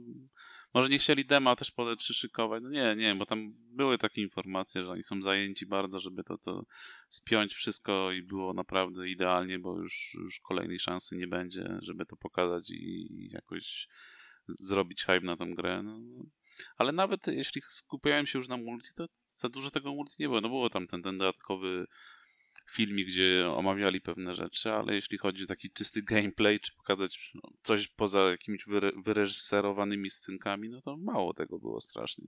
C: Może nie chcieli dema też po D3 szykować. No nie, nie, bo tam były takie informacje, że oni są zajęci bardzo, żeby to, to spiąć wszystko i było naprawdę idealnie, bo już, już kolejnej szansy nie będzie, żeby to pokazać i jakoś zrobić hype na tą grę. No, no. Ale nawet jeśli skupiałem się już na multi, to za dużo tego multi nie było. No było tam ten, ten dodatkowy filmik, gdzie omawiali pewne rzeczy, ale jeśli chodzi o taki czysty gameplay, czy pokazać no, coś poza jakimiś wyre- wyreżyserowanymi scenkami, no to mało tego było strasznie.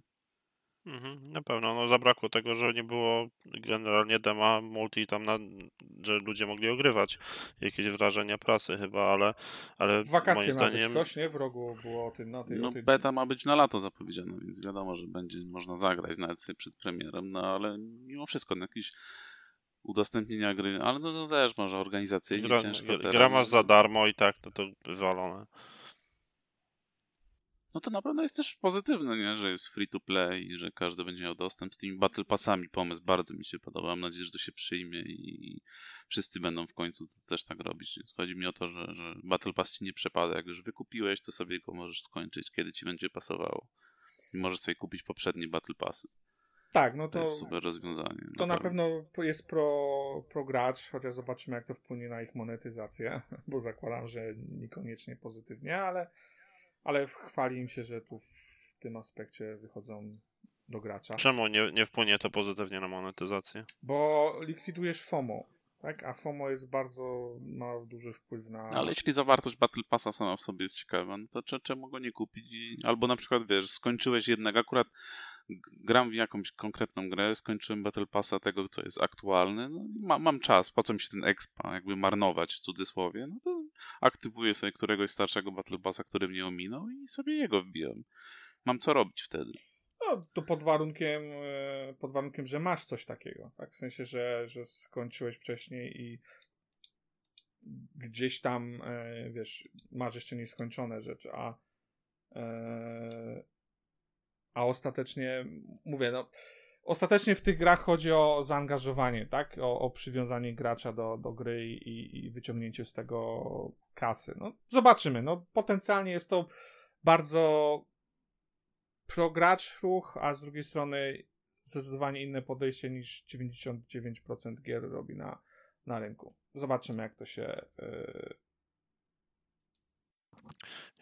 A: Mhm, na pewno, no zabrakło tego, że nie było generalnie dema multi tam, na, że ludzie mogli ogrywać jakieś wrażenia prasy chyba, ale, ale
B: W wakacje
A: moim
B: ma być
A: zdaniem
B: coś, nie? W rogu było o tym, na tej,
C: No
B: tej...
C: beta ma być na lato zapowiedziana, więc wiadomo, że będzie można zagrać nawet sobie przed premierą, no ale mimo wszystko no, jakieś udostępnienia gry, ale no to też może organizacyjnie
A: gra,
C: ciężko
A: gra, gra masz za darmo i tak, to to wywalone.
C: No to na pewno jest też pozytywne, nie? że jest free to play i że każdy będzie miał dostęp z tymi battle passami. Pomysł bardzo mi się podoba. Mam nadzieję, że to się przyjmie i wszyscy będą w końcu też tak robić. Chodzi mi o to, że, że battle pass ci nie przepada. Jak już wykupiłeś, to sobie go możesz skończyć, kiedy ci będzie pasowało. I możesz sobie kupić poprzednie battle passy.
B: Tak, no
C: To
B: to,
C: jest super rozwiązanie.
B: to na pewno jest pro, pro gracz, chociaż zobaczymy, jak to wpłynie na ich monetyzację, (laughs) bo zakładam, że niekoniecznie pozytywnie, ale, ale chwali im się, że tu w tym aspekcie wychodzą do gracza.
A: Czemu nie, nie wpłynie to pozytywnie na monetyzację?
B: Bo likwidujesz FOMO, tak? A FOMO jest bardzo, ma duży wpływ na...
C: Ale jeśli zawartość Battle Passa sama w sobie jest ciekawa, no to cze- czemu go nie kupić? I, albo na przykład, wiesz, skończyłeś jednak, akurat gram w jakąś konkretną grę, skończyłem Battle Passa tego, co jest aktualne, no ma, mam czas, po co mi się ten expa jakby marnować w cudzysłowie, no to aktywuję sobie któregoś starszego Battle Passa, który mnie ominął i sobie jego wbijam. Mam co robić wtedy.
B: No, to pod warunkiem, e, pod warunkiem, że masz coś takiego, tak? W sensie, że, że skończyłeś wcześniej i gdzieś tam, e, wiesz, masz jeszcze nieskończone rzeczy, a e, a ostatecznie, mówię, no ostatecznie w tych grach chodzi o zaangażowanie, tak? O, o przywiązanie gracza do, do gry i, i wyciągnięcie z tego kasy. No, zobaczymy. No, potencjalnie jest to bardzo progracz ruch, a z drugiej strony zdecydowanie inne podejście niż 99% gier robi na, na rynku. Zobaczymy, jak to się. Yy...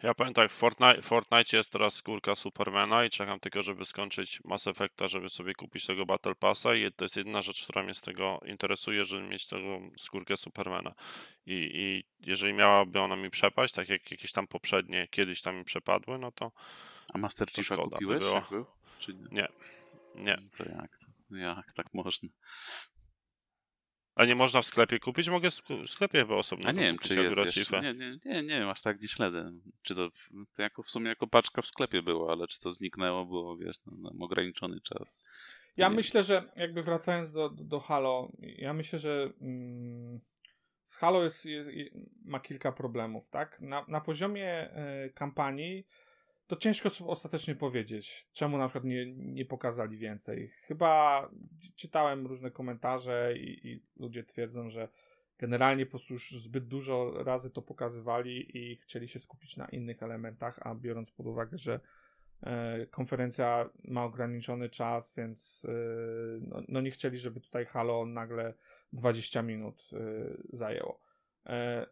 A: Ja powiem tak, w Fortnite, Fortnite jest teraz skórka Supermana i czekam tylko, żeby skończyć Mass Effecta, żeby sobie kupić tego Battle Passa i to jest jedyna rzecz, która mnie z tego interesuje, żeby mieć tego skórkę Supermana. I, I jeżeli miałaby ona mi przepaść, tak jak jakieś tam poprzednie kiedyś tam mi przepadły, no to
C: A Master Chiefa
A: szkoda by
C: kupiłeś?
A: było.
C: nie?
A: nie, nie.
C: To jak to? Jak tak można?
A: A nie można w sklepie kupić? Mogę w sklepie chyba osobno
C: A nie wiem, czy jest jeszcze. Nie, nie, nie, nie, aż tak nie śledzę. Czy to, to jako w sumie jako paczka w sklepie było, ale czy to zniknęło, było, wiesz, no, ograniczony czas.
B: Ja
C: Nie.
B: myślę, że jakby wracając do, do, do Halo, ja myślę, że mm, z Halo jest, jest, ma kilka problemów, tak? Na, na poziomie e, kampanii to ciężko ostatecznie powiedzieć, czemu na przykład nie, nie pokazali więcej. Chyba czytałem różne komentarze i, i ludzie twierdzą, że generalnie po prostu już zbyt dużo razy to pokazywali i chcieli się skupić na innych elementach, a biorąc pod uwagę, że e, konferencja ma ograniczony czas, więc e, no, no nie chcieli, żeby tutaj Halo nagle 20 minut e, zajęło.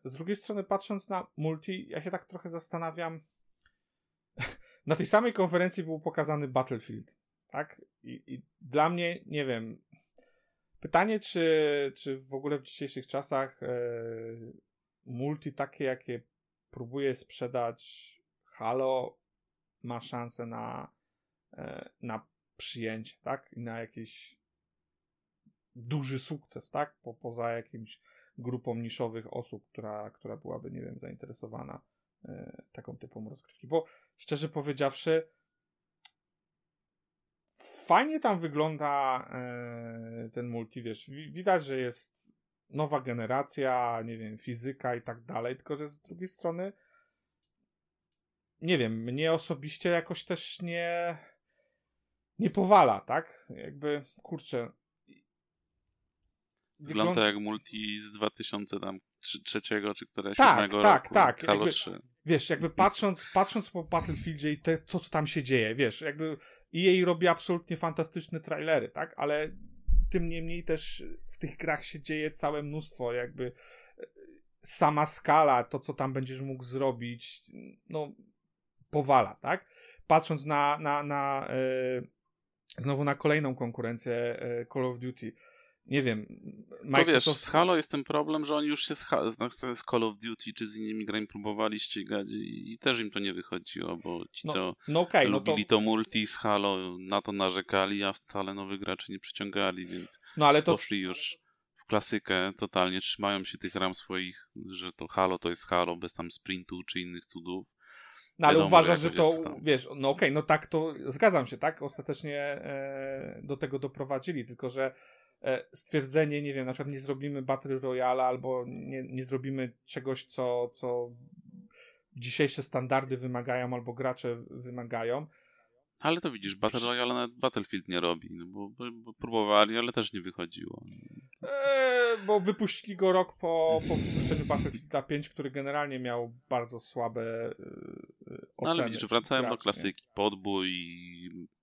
B: Z drugiej strony, patrząc na multi, ja się tak trochę zastanawiam, na tej samej konferencji był pokazany Battlefield, tak? I, i dla mnie, nie wiem, pytanie, czy, czy w ogóle w dzisiejszych czasach e, multi takie, jakie próbuje sprzedać Halo, ma szansę na, e, na przyjęcie, tak? I na jakiś duży sukces, tak? Po, poza jakimś grupą niszowych osób, która, która byłaby, nie wiem, zainteresowana taką typą rozgrywki. Bo szczerze powiedziawszy, fajnie tam wygląda e, ten multi, wiesz, widać, że jest nowa generacja, nie wiem, fizyka i tak dalej, tylko że z drugiej strony nie wiem, mnie osobiście jakoś też nie nie powala, tak? Jakby, kurczę.
C: Wygląda jak multi z 2003 czy któregoś
B: tak, tak,
C: roku.
B: Tak, jakby,
C: 3.
B: Wiesz, jakby patrząc, patrząc po Battlefieldzie i te, to, co tam się dzieje, wiesz, jakby EA robi absolutnie fantastyczne trailery, tak? Ale tym niemniej też w tych grach się dzieje całe mnóstwo, jakby e, sama skala, to co tam będziesz mógł zrobić, no powala, tak? Patrząc na, na, na e, znowu na kolejną konkurencję e, Call of Duty. Nie wiem,
C: Microsoft... wiesz, z Halo jest ten problem, że oni już się z, z Call of Duty czy z innymi grami próbowali ścigać i, i też im to nie wychodziło, bo ci,
B: no,
C: co
B: no okay,
C: lubili
B: no to...
C: to multi z Halo, na to narzekali, a wcale nowych graczy nie przyciągali, więc
B: no, ale to...
C: poszli już w klasykę totalnie, trzymają się tych ram swoich, że to Halo to jest Halo, bez tam sprintu czy innych cudów.
B: No ale Wiadomo, uważasz, że to, wiesz, no okej, okay, no tak, to zgadzam się, tak? Ostatecznie e, do tego doprowadzili, tylko że stwierdzenie, nie wiem, na przykład nie zrobimy Battle Royale albo nie, nie zrobimy czegoś, co, co dzisiejsze standardy wymagają albo gracze wymagają,
C: ale to widzisz, Battle Royale nawet Battlefield nie robi, no bo, bo, bo próbowali, ale też nie wychodziło.
B: Eee, bo wypuścili go rok po, po wypuszczeniu Battlefielda 5, który generalnie miał bardzo słabe yy, oceny. No
C: ale widzisz, wracają do klasyki, podbój,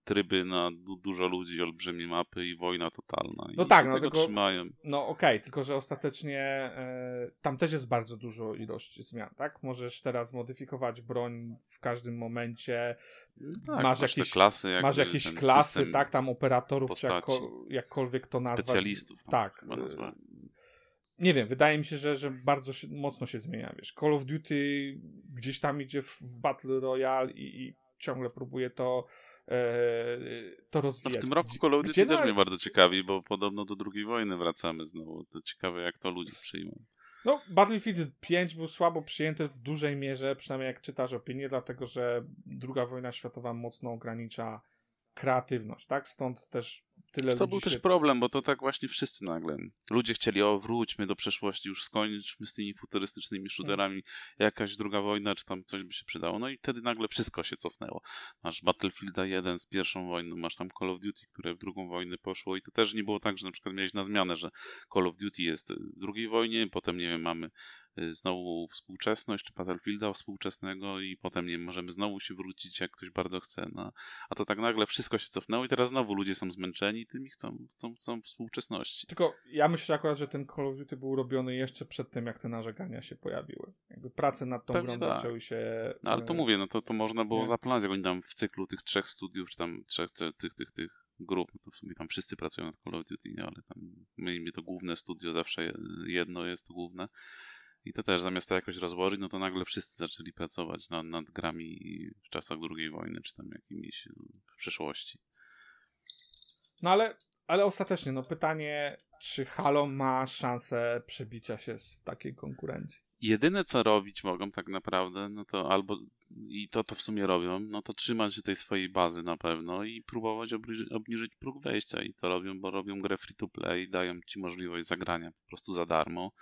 C: tryby na du dużo ludzi, olbrzymie mapy i wojna totalna.
B: No
C: I
B: tak, no
C: tego
B: tylko,
C: trzymają.
B: No okej, okay, tylko że ostatecznie e, tam też jest bardzo dużo ilości zmian, tak? Możesz teraz modyfikować broń w każdym momencie.
C: Tak,
B: masz, jakieś
C: klasy, jakby,
B: masz jakieś klasy, tak? Tam operatorów, czy jakko, jakkolwiek to nazwać.
C: Specjalistów.
B: Tak. E, nie wiem, wydaje mi się, że, że bardzo się, mocno się zmienia, wiesz. Call of Duty gdzieś tam idzie w, w Battle Royale i, i ciągle próbuje to to rozwijać.
C: No w tym roku Call of Duty też mnie bardzo ciekawi, bo podobno do II wojny wracamy znowu. To ciekawe, jak to ludzie przyjmą.
B: No, Battlefield 5 był słabo przyjęty w dużej mierze, przynajmniej jak czytasz opinie, dlatego że II wojna światowa mocno ogranicza kreatywność, tak? Stąd też tyle
C: To był się... też problem, bo to tak właśnie wszyscy nagle. Ludzie chcieli, o wróćmy do przeszłości, już skończmy z tymi futurystycznymi shooterami, jakaś druga wojna, czy tam coś by się przydało. No i wtedy nagle wszystko się cofnęło. Masz Battlefielda 1 z pierwszą wojną, masz tam Call of Duty, które w drugą wojnę poszło i to też nie było tak, że na przykład miałeś na zmianę, że Call of Duty jest w drugiej wojnie, potem, nie wiem, mamy znowu współczesność, czy Battlefielda współczesnego i potem nie możemy znowu się wrócić, jak ktoś bardzo chce. No, a to tak nagle wszystko się cofnęło i teraz znowu ludzie są zmęczeni tym i chcą, chcą, chcą współczesności.
B: Tylko ja myślę akurat, że ten Call of Duty był robiony jeszcze przed tym, jak te narzekania się pojawiły. Jakby prace nad tą Pewnie grą tak. zaczęły się...
C: No, ale to e, mówię, no to, to można było nie? zaplanować, jak oni tam w cyklu tych trzech studiów, czy tam trzech, tych, tych, tych grup, no to w sumie tam wszyscy pracują nad Call of Duty, nie? ale tam my, to główne studio zawsze jedno jest to główne i to też zamiast to jakoś rozłożyć, no to nagle wszyscy zaczęli pracować nad, nad grami w czasach II wojny, czy tam jakimiś no, w przeszłości.
B: No ale, ale ostatecznie, no pytanie, czy Halo ma szansę przebicia się z takiej konkurencji?
C: Jedyne co robić mogą tak naprawdę, no to albo i to to w sumie robią, no to trzymać się tej swojej bazy na pewno i próbować obniżyć, obniżyć próg wejścia i to robią, bo robią grę free to play, dają ci możliwość zagrania po prostu za darmo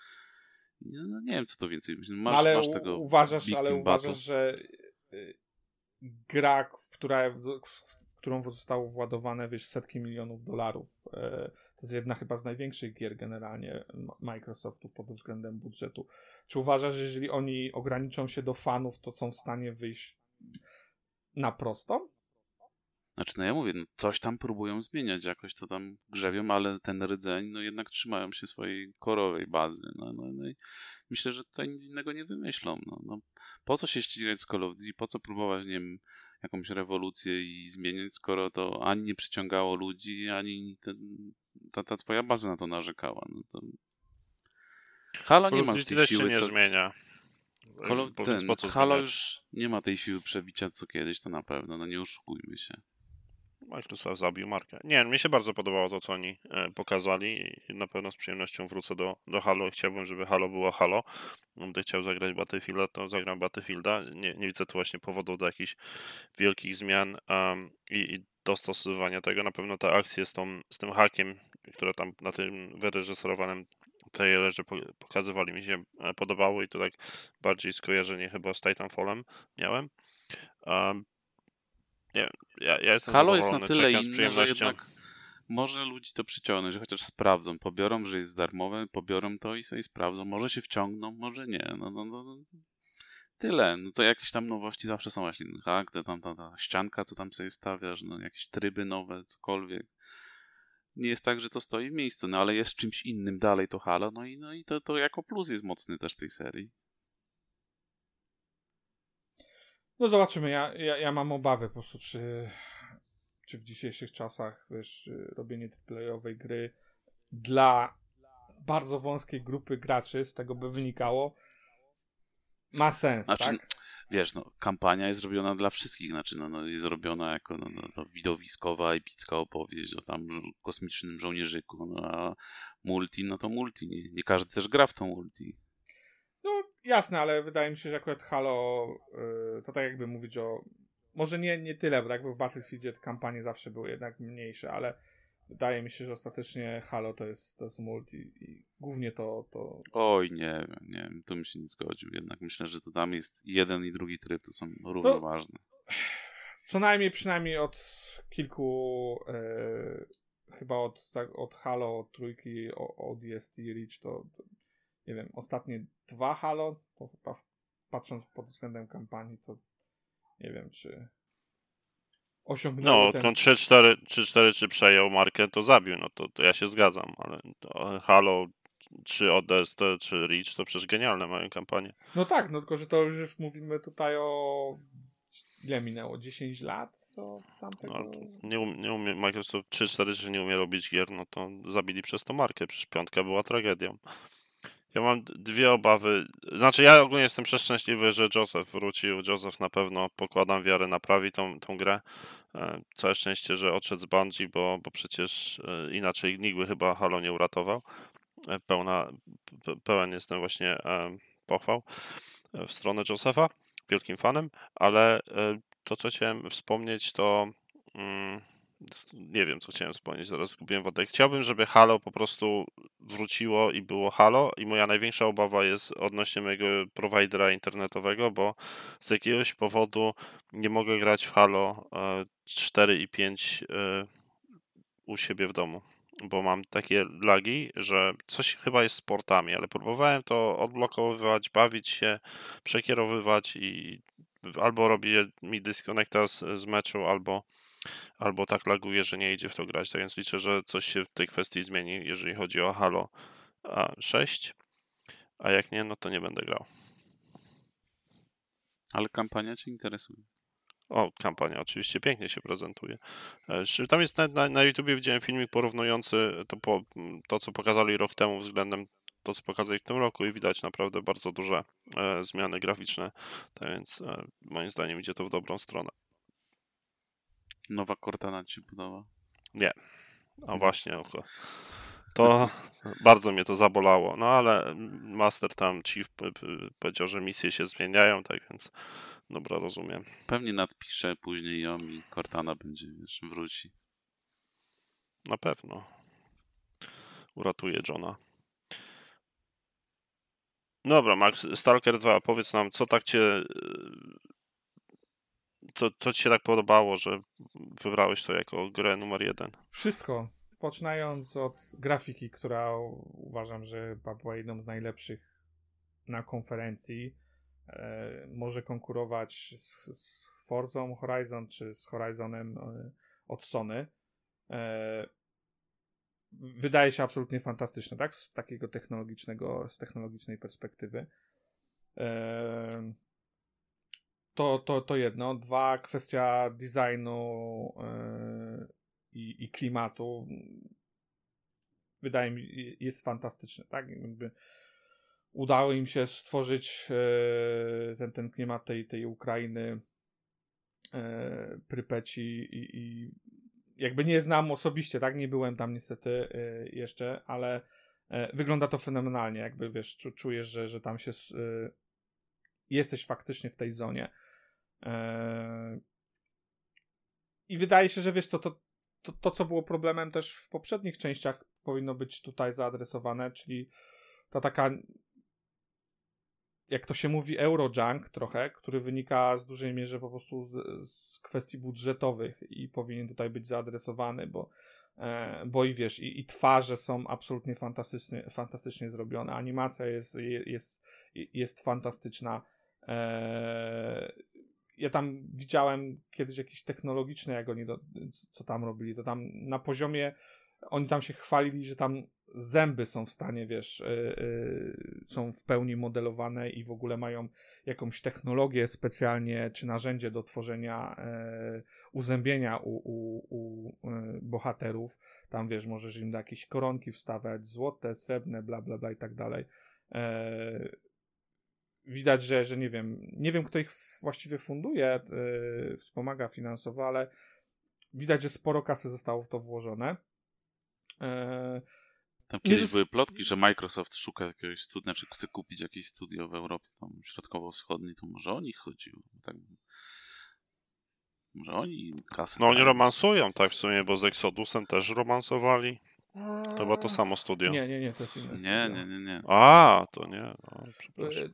C: no, nie wiem, co to więcej. Masz,
B: ale
C: masz tego
B: uważasz, ale uważasz, że y, gra, która, w którą zostało władowane wiesz, setki milionów dolarów, e, to jest jedna chyba z największych gier generalnie Microsoftu pod względem budżetu. Czy uważasz, że jeżeli oni ograniczą się do fanów, to są w stanie wyjść na prosto?
C: Znaczy, no ja mówię, no coś tam próbują zmieniać, jakoś to tam grzebią, ale ten rdzeń, no jednak trzymają się swojej korowej bazy. No, no, no i myślę, że tutaj nic innego nie wymyślą. No, no, po co się ścigać z Call of Duty, po co próbować, nie wiem, jakąś rewolucję i zmieniać, skoro to ani nie przyciągało ludzi, ani ten, ta, ta twoja baza na to narzekała. No to... Halo nie ma tej siły,
A: się nie
C: co...
A: zmienia. Więc
C: ten,
A: po co
C: Halo już nie ma tej siły przebicia co kiedyś, to na pewno, no nie oszukujmy się.
A: Microsoft zabił markę. Nie, mi się bardzo podobało to, co oni e, pokazali i na pewno z przyjemnością wrócę do, do Halo. Chciałbym, żeby Halo było Halo. Gdy chciał zagrać Battlefielda, to zagram Battlefielda. Nie, nie widzę tu właśnie powodów do jakichś wielkich zmian um, i, i dostosowywania tego. Na pewno te akcje z, tą, z tym hakiem, które tam na tym wyreżyserowanym trailerze po- pokazywali, mi się e, podobało i to tak bardziej skojarzenie chyba z Titanfallem miałem. Um, nie wiem, ja, ja jestem
C: Halo jest na tyle inne, że jednak może ludzi to przyciągnąć, że chociaż sprawdzą, pobiorą, że jest darmowe, pobiorą to i sobie sprawdzą. Może się wciągną, może nie. No, no, no, no. Tyle. No to jakieś tam nowości zawsze są właśnie. Tak, ta, tam, ta, ta ścianka, co tam sobie stawiasz, no jakieś tryby nowe, cokolwiek. Nie jest tak, że to stoi w miejscu, no ale jest czymś innym dalej to Halo, no i, no i to, to jako plus jest mocny też tej serii.
B: No zobaczymy, ja, ja, ja mam obawy po prostu, czy, czy w dzisiejszych czasach, wiesz, robienie playowej gry dla bardzo wąskiej grupy graczy, z tego by wynikało, ma sens,
C: Znaczy,
B: tak?
C: Wiesz, no, kampania jest zrobiona dla wszystkich, znaczy, no, no, jest zrobiona jako no, no, widowiskowa, epicka opowieść o tam kosmicznym żołnierzyku, no, a multi, no to multi, nie, nie każdy też gra w tą multi.
B: No jasne, ale wydaje mi się, że akurat Halo y, to tak jakby mówić o. Może nie, nie tyle, bo jakby w Battlefieldzie te kampanie zawsze były jednak mniejsze, ale wydaje mi się, że ostatecznie Halo to jest, to jest multi i głównie to, to.
C: Oj, nie wiem, nie wiem, tu bym się nie zgodził, jednak myślę, że to tam jest jeden i drugi tryb, to są równoważne.
B: Co najmniej przynajmniej od kilku y, chyba od, tak, od Halo, od trójki, o- od DST Reach to, to nie wiem, ostatnie dwa Halo, to chyba patrząc pod względem kampanii, to nie wiem, czy osiągnęły
A: No,
B: ten...
A: odkąd 3-4 3-4-3 przejął markę, to zabił, no to, to ja się zgadzam, ale to Halo czy ODST, czy Reach, to przecież genialne mają kampanie.
B: No tak, no tylko, że to już mówimy tutaj o ile minęło? 10 lat od tamtego?
A: No, nie, um, nie umie, Microsoft 3-4-3 nie umie robić gier, no to zabili przez to markę, przecież piątka była tragedią. Ja mam dwie obawy, znaczy ja ogólnie jestem przeszczęśliwy, że Joseph wrócił, Joseph na pewno, pokładam wiarę, naprawi tą, tą grę. E, Całe szczęście, że odszedł z Bungie, bo, bo przecież e, inaczej nikt by chyba Halo nie uratował. E, Pełna, pe- pełen jestem właśnie pochwał w stronę Josepha, wielkim fanem, ale to, co chciałem wspomnieć, to mm, nie wiem, co chciałem wspomnieć, zaraz zgubiłem wątek. Chciałbym, żeby Halo po prostu wróciło i było Halo i moja największa obawa jest odnośnie mojego prowajdera internetowego, bo z jakiegoś powodu nie mogę grać w Halo e, 4 i 5 e, u siebie w domu, bo mam takie lagi, że coś chyba jest z portami, ale próbowałem to odblokowywać, bawić się, przekierowywać i albo robi mi disconnecta z, z meczu, albo, albo tak laguje, że nie idzie w to grać. Tak więc liczę, że coś się w tej kwestii zmieni, jeżeli chodzi o Halo a, 6. A jak nie, no to nie będę grał.
C: Ale kampania cię interesuje.
A: O, kampania oczywiście pięknie się prezentuje. E, Tam jest na, na, na YouTubie widziałem filmik porównujący to, po, to, co pokazali rok temu względem to, co pokazali w tym roku i widać naprawdę bardzo duże e, zmiany graficzne. Tak więc e, moim zdaniem idzie to w dobrą stronę.
C: Nowa Cortana ci podoba?
A: A właśnie, oko. To bardzo mnie to zabolało. No ale Master tam Chief powiedział, że misje się zmieniają, tak więc dobra, rozumiem.
C: Pewnie nadpiszę później ją i Cortana będzie, wiesz, wróci.
A: Na pewno. Uratuje Johna. Dobra, Max, Stalker 2, powiedz nam, co tak cię. Co, co ci się tak podobało, że wybrałeś to jako grę numer jeden?
B: Wszystko. Poczynając od grafiki, która uważam, że była jedną z najlepszych na konferencji. E, może konkurować z, z Forzą Horizon czy z Horizonem e, od Sony. E, wydaje się absolutnie fantastyczne, tak? Z takiego technologicznego, z technologicznej perspektywy. E, to, to, to jedno. Dwa, kwestia designu e, i, klimatu. Wydaje mi jest fantastyczne, tak? Jakby udało im się stworzyć e, ten, ten klimat tej, tej Ukrainy, e, Prypeci i, i jakby nie znam osobiście, tak? Nie byłem tam niestety jeszcze, ale wygląda to fenomenalnie, jakby wiesz, czujesz, że, że tam się jesteś faktycznie w tej zonie. E, I wydaje się, że wiesz co, to, to, to, co było problemem też w poprzednich częściach, powinno być tutaj zaadresowane, czyli ta taka jak to się mówi, eurojunk trochę, który wynika z dużej mierze po prostu z, z kwestii budżetowych i powinien tutaj być zaadresowany, bo, e, bo i wiesz, i, i, twarze są absolutnie fantastycznie, fantastycznie zrobione, animacja jest, jest, jest fantastyczna. E, ja tam widziałem kiedyś jakieś technologiczne, jak oni do, co tam robili, to tam na poziomie oni tam się chwalili, że tam zęby są w stanie, wiesz, yy, yy, są w pełni modelowane i w ogóle mają jakąś technologię specjalnie, czy narzędzie do tworzenia yy, uzębienia u, u, u bohaterów. Tam, wiesz, możesz im jakieś koronki wstawiać, złote, srebrne, bla, bla, bla i tak dalej. Widać, że, że nie wiem, nie wiem, kto ich właściwie funduje, y, wspomaga finansowo, ale widać, że sporo kasy zostało w to włożone.
C: E, tam kiedyś jest... były plotki, że Microsoft szuka jakiegoś studia, znaczy chce kupić jakieś studio w Europie, tam środkowo-wschodniej, to może o nich chodziło. Tak. Może oni kasę.
A: No oni romansują, tak w sumie, bo z Exodusem też romansowali. To chyba to samo studio.
B: Nie, nie, nie, to jest inne
C: nie, studio. Nie, nie, nie.
A: A, to nie. O,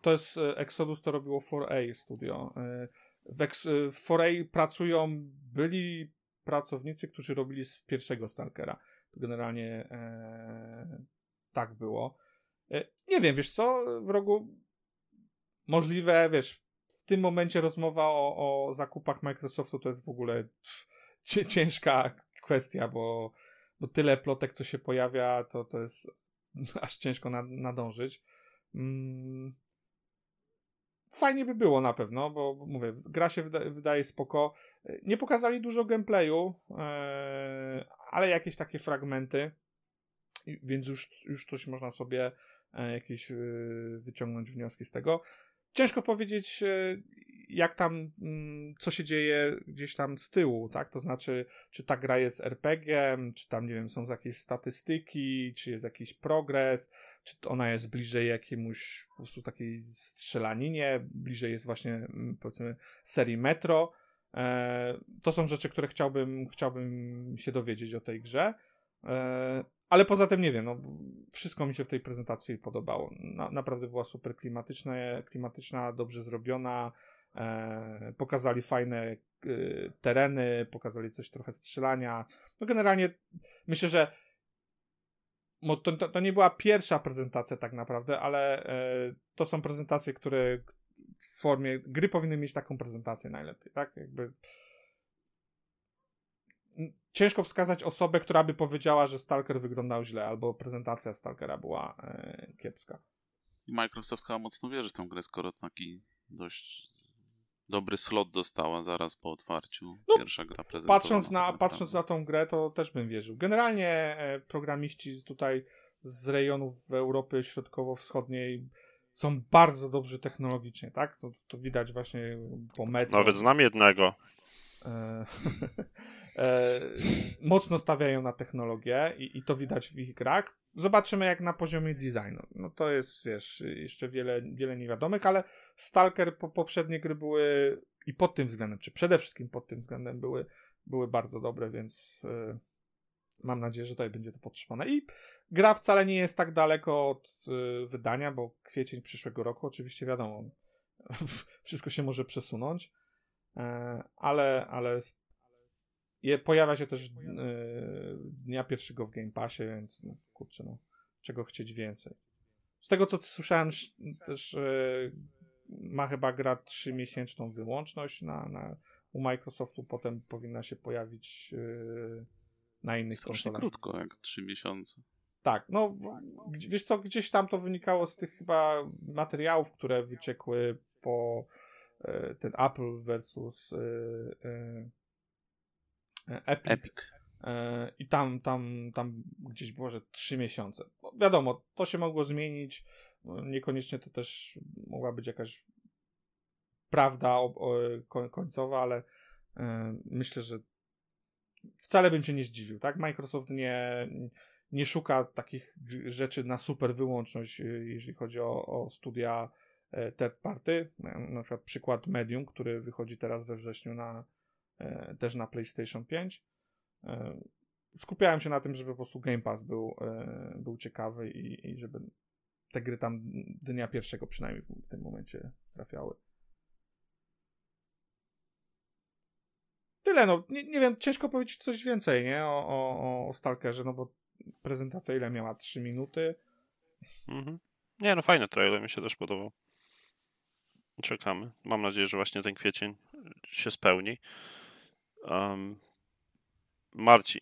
B: to jest e, Exodus, to robiło 4A studio. E, w, Ex, w 4A pracują byli pracownicy, którzy robili z pierwszego Stalkera. To generalnie e, tak było. E, nie wiem, wiesz co, w rogu możliwe, wiesz, w tym momencie rozmowa o, o zakupach Microsoftu to jest w ogóle ciężka kwestia, bo, bo tyle plotek, co się pojawia, to, to jest (laughs) aż ciężko nadążyć. Mm, fajnie by było na pewno, bo mówię, gra się wyda wydaje spoko. Nie pokazali dużo gameplayu, e, ale jakieś takie fragmenty, więc już, już coś można sobie e, jakieś e, wyciągnąć wnioski z tego. Ciężko powiedzieć, jak tam, mm, co się dzieje gdzieś tam z tyłu, tak? To znaczy, czy ta gra jest RPG-em, czy tam, nie wiem, są jakieś statystyki, czy jest jakiś progres, czy ona jest bliżej jakiemuś po prostu takiej strzelaninie, bliżej jest właśnie, mm, powiedzmy, serii Metro. E, to są rzeczy, które chciałbym, chciałbym się dowiedzieć o tej grze. Ale poza tym nie wiem, no, wszystko mi się w tej prezentacji podobało. Na, naprawdę była super klimatyczna, klimatyczna, dobrze zrobiona. E, pokazali fajne e, tereny, pokazali coś trochę strzelania. No generalnie myślę, że to, to, to, nie była pierwsza prezentacja tak naprawdę, ale e, to są prezentacje, które w formie gry powinny mieć taką prezentację najlepiej, tak? Jakby ciężko wskazać osobę, która by powiedziała, że Stalker wyglądał źle, albo prezentacja Stalkera była e, kiepska.
C: Microsoft chyba mocno wierzy w tę grę, skoro taki dość dobry slot dostała zaraz po otwarciu. No, Pierwsza gra prezentowana.
B: Patrząc na, patrząc na tą grę, to też bym wierzył. Generalnie e, programiści tutaj z rejonów Europy Środkowo-Wschodniej są bardzo dobrzy technologicznie, tak? To, to widać właśnie po metro.
A: Nawet znam jednego.
B: E, (laughs) e, mocno stawiają na technologię i, i to widać w ich grach. Zobaczymy jak na poziomie designu. No to jest, wiesz, jeszcze wiele, wiele niewiadomych, ale Stalker po, poprzednie gry były i pod tym względem, czy przede wszystkim pod tym względem były, były bardzo dobre, więc y, mam nadzieję, że tutaj będzie to podtrzymane. I gra wcale nie jest tak daleko od y, wydania, bo kwiecień przyszłego roku, oczywiście wiadomo, (laughs) wszystko się może przesunąć, ale, ale je, pojawia się też yy, dnia pierwszego w Game Passie, więc no, kurczę, no, czego chcieć więcej. Z tego co słyszałem też yy, ma chyba gra 3-miesięczną wyłączność na, na u Microsoftu potem powinna się pojawić na innych
C: Strasznie
B: konsolach.
C: krótko, jak 3 miesiące.
B: Tak, no wiesz co, gdzieś tam to wynikało z tych chyba materiałów, które wyciekły po e, ten Apple versus e, e, e, Epic.
C: Epic.
B: E, I tam, tam, tam gdzieś było, że trzy miesiące. No, wiadomo, to się mogło zmienić. No, Niekoniecznie to też mogła być jakaś prawda końcowa, ale e, myślę, że wcale bym się nie zdziwił, tak? Microsoft nie, nie szuka takich rzeczy na super wyłączność, jeżeli chodzi o, o studia e, third party. Na, na przykład przykład Medium, który wychodzi teraz we wrześniu na, e, też na PlayStation 5. E, Skupiałem się na tym, żeby po prostu Game Pass był, e, był ciekawy i, i żeby te gry tam dnia pierwszego przynajmniej w tym momencie trafiały. Tyle, no. Nie, nie wiem, ciężko powiedzieć coś więcej, nie? O, o, o Stalkerze, no bo prezentacja ile miała? 3 minuty.
A: Mhm. Nie, no fajny trailer, mi się też podobał. Czekamy. Mam nadzieję, że właśnie ten kwiecień się spełni. Um, Marcin,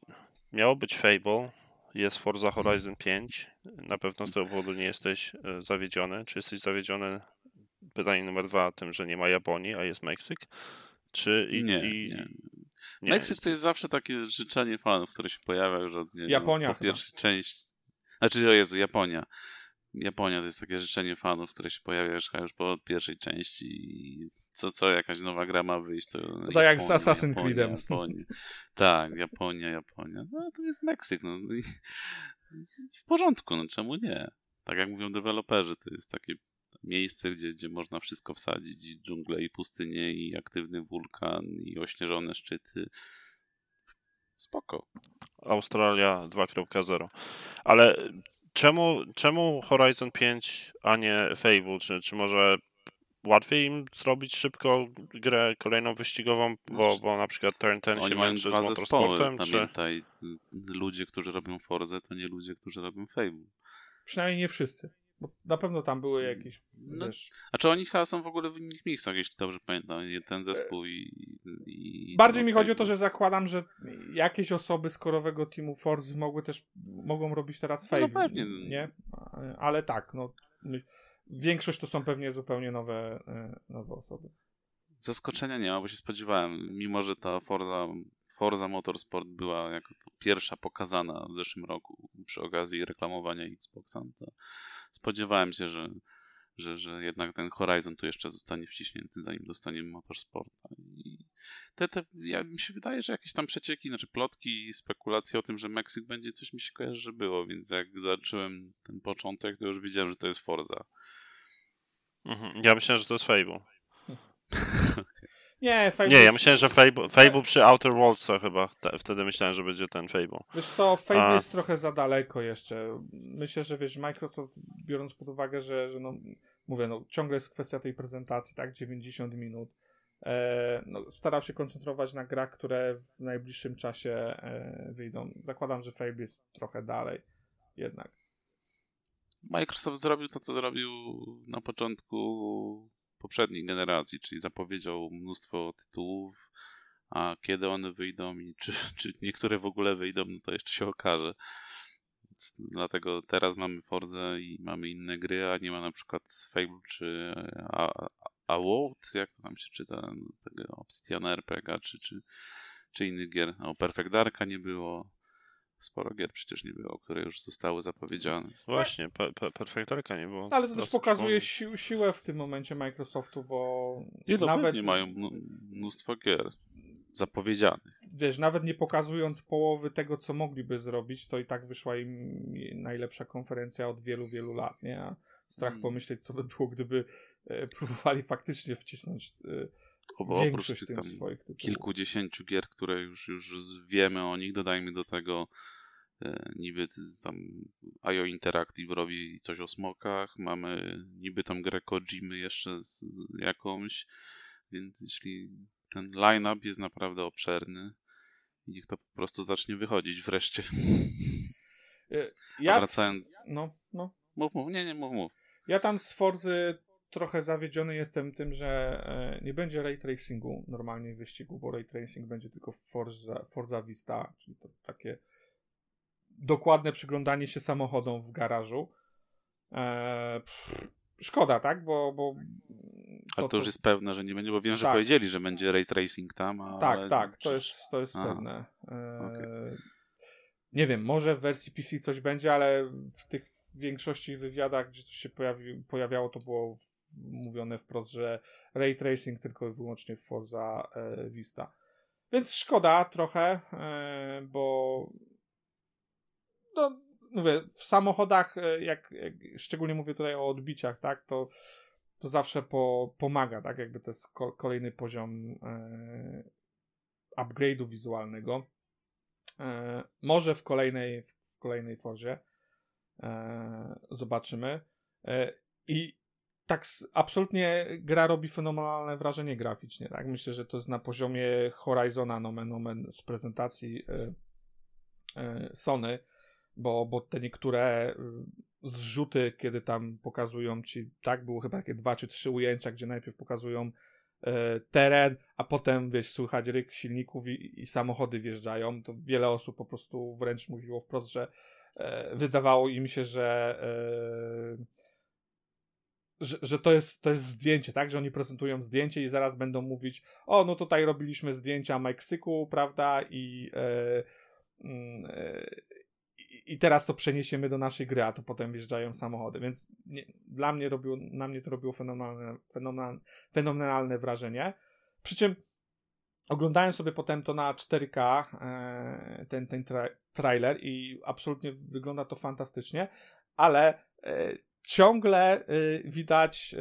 A: miało być Fable, jest Forza Horizon 5. Na pewno z tego powodu nie jesteś e, zawiedziony. Czy jesteś zawiedziony, pytanie numer dwa, tym, że nie ma Japonii, a jest Meksyk? Czy i,
C: Nie,
A: i,
C: nie.
A: nie,
C: Meksyk to jest zawsze takie życzenie fanów, które się pojawia już od nie, wiem,
B: Japonia
C: po
B: chyba.
C: pierwszej części. Znaczy, o Jezu, Japonia. Japonia to jest takie życzenie fanów, które się pojawia już, chyba już po pierwszej części i co, co jakaś nowa gra ma wyjść, to,
B: To tak jak z
C: Japonia,
B: Assassin's
C: Japonia,
B: Creedem.
C: Japonia. Tak, Japonia, Japonia. No to jest Meksyk, no i w porządku, no czemu nie? Tak jak mówią deweloperzy, to jest takie miejsce, gdzie, gdzie można wszystko wsadzić, i dżunglę, i pustynię, i aktywny wulkan, i ośnieżone szczyty. Spoko.
A: Australia 2.0. Ale czemu, czemu Horizon 5, a nie Fable? Czy, czy może łatwiej im zrobić szybko grę kolejną wyścigową, bo, bo na przykład Turn 10
C: Oni
A: się męczy z
C: dwa zespoły,
A: motorsportem? Czy...
C: pamiętaj. Ludzie, którzy robią Forze, to nie ludzie, którzy robią Fable.
B: Przynajmniej nie wszyscy. Bo na pewno tam były jakieś,
C: No,
B: wiesz...
C: A czy oni chyba są w ogóle w innych miejscach, jeśli dobrze pamiętam, ten zespół i... i
B: Bardziej mi
C: no,
B: chodzi o to, że zakładam, że jakieś osoby z korowego teamu Forza mogły też, mogą robić teraz
C: No,
B: Fable,
C: no pewnie.
B: nie? Ale tak, no... Większość to są pewnie zupełnie nowe, e, nowe osoby.
C: Zaskoczenia nie ma, bo się spodziewałem, mimo że ta Forza, Forza Motorsport była jako pierwsza pokazana w zeszłym roku przy okazji reklamowania Xboxa, to spodziewałem się, że, że, że jednak ten Horizon tu jeszcze zostanie wciśnięty, zanim dostaniemy Motorsporta. I te, te, ja, mi się wydaje, że jakieś tam przecieki, znaczy plotki i spekulacje o tym, że Meksyk będzie, coś mi się kojarzy, że było, więc jak zacząłem ten początek, to już wiedziałem, że to jest Forza.
A: Mhm. Ja myślałem, że to jest Fable. (laughs)
B: Nie, Fable
A: Nie, ja myślałem, że Fable, Fable przy Outer Worldsach chyba. Te, wtedy myślałem, że będzie ten Fable.
B: Wiesz co, Fable
A: A.
B: jest trochę za daleko jeszcze. Myślę, że wiesz, Microsoft, biorąc pod uwagę, że, że no, mówię, no, ciągle jest kwestia tej prezentacji, tak, 90 minut. E, no, starał się koncentrować na grach, które w najbliższym czasie e, wyjdą. Zakładam, że Fable jest trochę dalej jednak.
C: Microsoft zrobił to, co zrobił na początku poprzedniej generacji, czyli zapowiedział mnóstwo tytułów, a kiedy one wyjdą i czy, (laughs) czy niektóre w ogóle wyjdą, no to jeszcze się okaże. Dlatego teraz mamy Forza i mamy inne gry, a nie ma na przykład Fable czy Award, jak to tam się czyta, no, tego Obsidian RPG, czy, czy, czy innych gier. O Perfect Darka nie było. Sporo gier przecież nie było, które już zostały zapowiedziane.
A: Właśnie, pe, pe, Perfektarka nie było.
B: Ale to też pokazuje si siłę w tym momencie Microsoftu, bo
C: Nie, no
B: nawet,
C: pewnie mają mnó- mnóstwo gier zapowiedzianych.
B: wiesz, nawet nie pokazując połowy tego, co mogliby zrobić, to i tak wyszła im najlepsza konferencja od wielu, wielu lat, nie? A strach
C: Mm.
B: pomyśleć, co by było, gdyby e, próbowali faktycznie wcisnąć
C: oprócz tych tam
B: swoich
C: kilkudziesięciu gier, które już, już wiemy o nich, dodajmy do tego e, niby tam IO Interactive robi coś o smokach, mamy niby tam grę Kojimy jeszcze z jakąś, więc jeśli ten line-up jest naprawdę obszerny i niech to po prostu zacznie wychodzić wreszcie. (laughs)
B: E,
C: A
B: Ja,
C: wracając...
B: no, no.
C: Mów, mów, nie, nie, mów, mów.
B: Ja tam z Forzy trochę zawiedziony jestem tym, że e, nie będzie ray tracingu normalnie w wyścigu, bo ray tracing będzie tylko w Forza, Forza Vista, czyli to takie dokładne przyglądanie się samochodom w garażu. E, pff, szkoda, tak? Bo, bo
C: ale to, już jest pewne, że nie będzie, bo wiem, że
B: Tak.
C: powiedzieli, że będzie ray tracing tam, ale...
B: Tak, tak, to jest, to jest
C: Aha.
B: pewne. E,
C: Okej.
B: Nie wiem, może w wersji PC coś będzie, ale w tych większości wywiadach, gdzie coś się pojawi, pojawiało, to było mówione wprost, że ray tracing tylko i wyłącznie w Forza e, Vista. Więc szkoda trochę, e, bo no, mówię, w samochodach, e, jak, jak szczególnie mówię tutaj o odbiciach, tak, to, to zawsze po, pomaga, tak, jakby to jest ko- kolejny poziom e, upgrade'u wizualnego. E, może w kolejnej, w kolejnej Forzie e, zobaczymy. I tak absolutnie gra robi fenomenalne wrażenie graficznie. Tak? Myślę, że to jest na poziomie Horizona nomen omen z prezentacji e, e, Sony, bo, bo te niektóre y, zrzuty, kiedy tam pokazują ci, tak, było chyba takie dwa czy trzy ujęcia, gdzie najpierw pokazują e, teren, a potem, wiesz, słychać ryk silników i, i samochody wjeżdżają, to wiele osób po prostu wręcz mówiło wprost, że e, wydawało im się, że e, że, że to, jest, to jest zdjęcie, tak? Że oni prezentują zdjęcie i zaraz będą mówić, o, no tutaj robiliśmy zdjęcia Meksyku, prawda? I, e, mm, e, i, teraz to przeniesiemy do naszej gry, a to potem wjeżdżają samochody. Więc nie, dla mnie robiło, na mnie to robiło fenomenalne, fenomenalne, fenomenalne wrażenie. Przy czym oglądałem sobie potem to na 4K, e, ten, ten tra trailer i absolutnie wygląda to fantastycznie, ale ciągle e, widać e,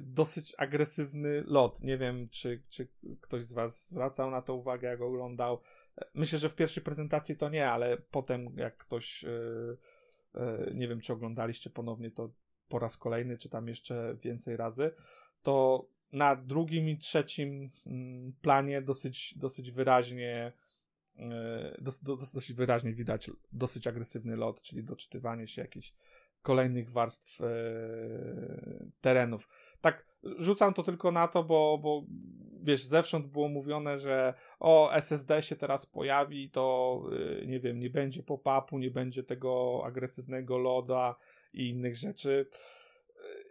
B: dosyć agresywny lot. Nie wiem, czy, czy ktoś z Was zwracał na to uwagę, jak oglądał. Myślę, że w pierwszej prezentacji to nie, ale potem jak ktoś, e, e, nie wiem, czy oglądaliście ponownie to po raz kolejny, czy tam jeszcze więcej razy, to na drugim i trzecim mm, planie dosyć, dosyć wyraźnie dos, dosyć wyraźnie widać dosyć agresywny lot, czyli doczytywanie się jakichś kolejnych warstw e, terenów. Tak, rzucam to tylko na to, bo, bo wiesz, zewsząd było mówione, że o, SSD się teraz pojawi, to e, nie wiem, nie będzie pop-upu, nie będzie tego agresywnego loda i innych rzeczy. E,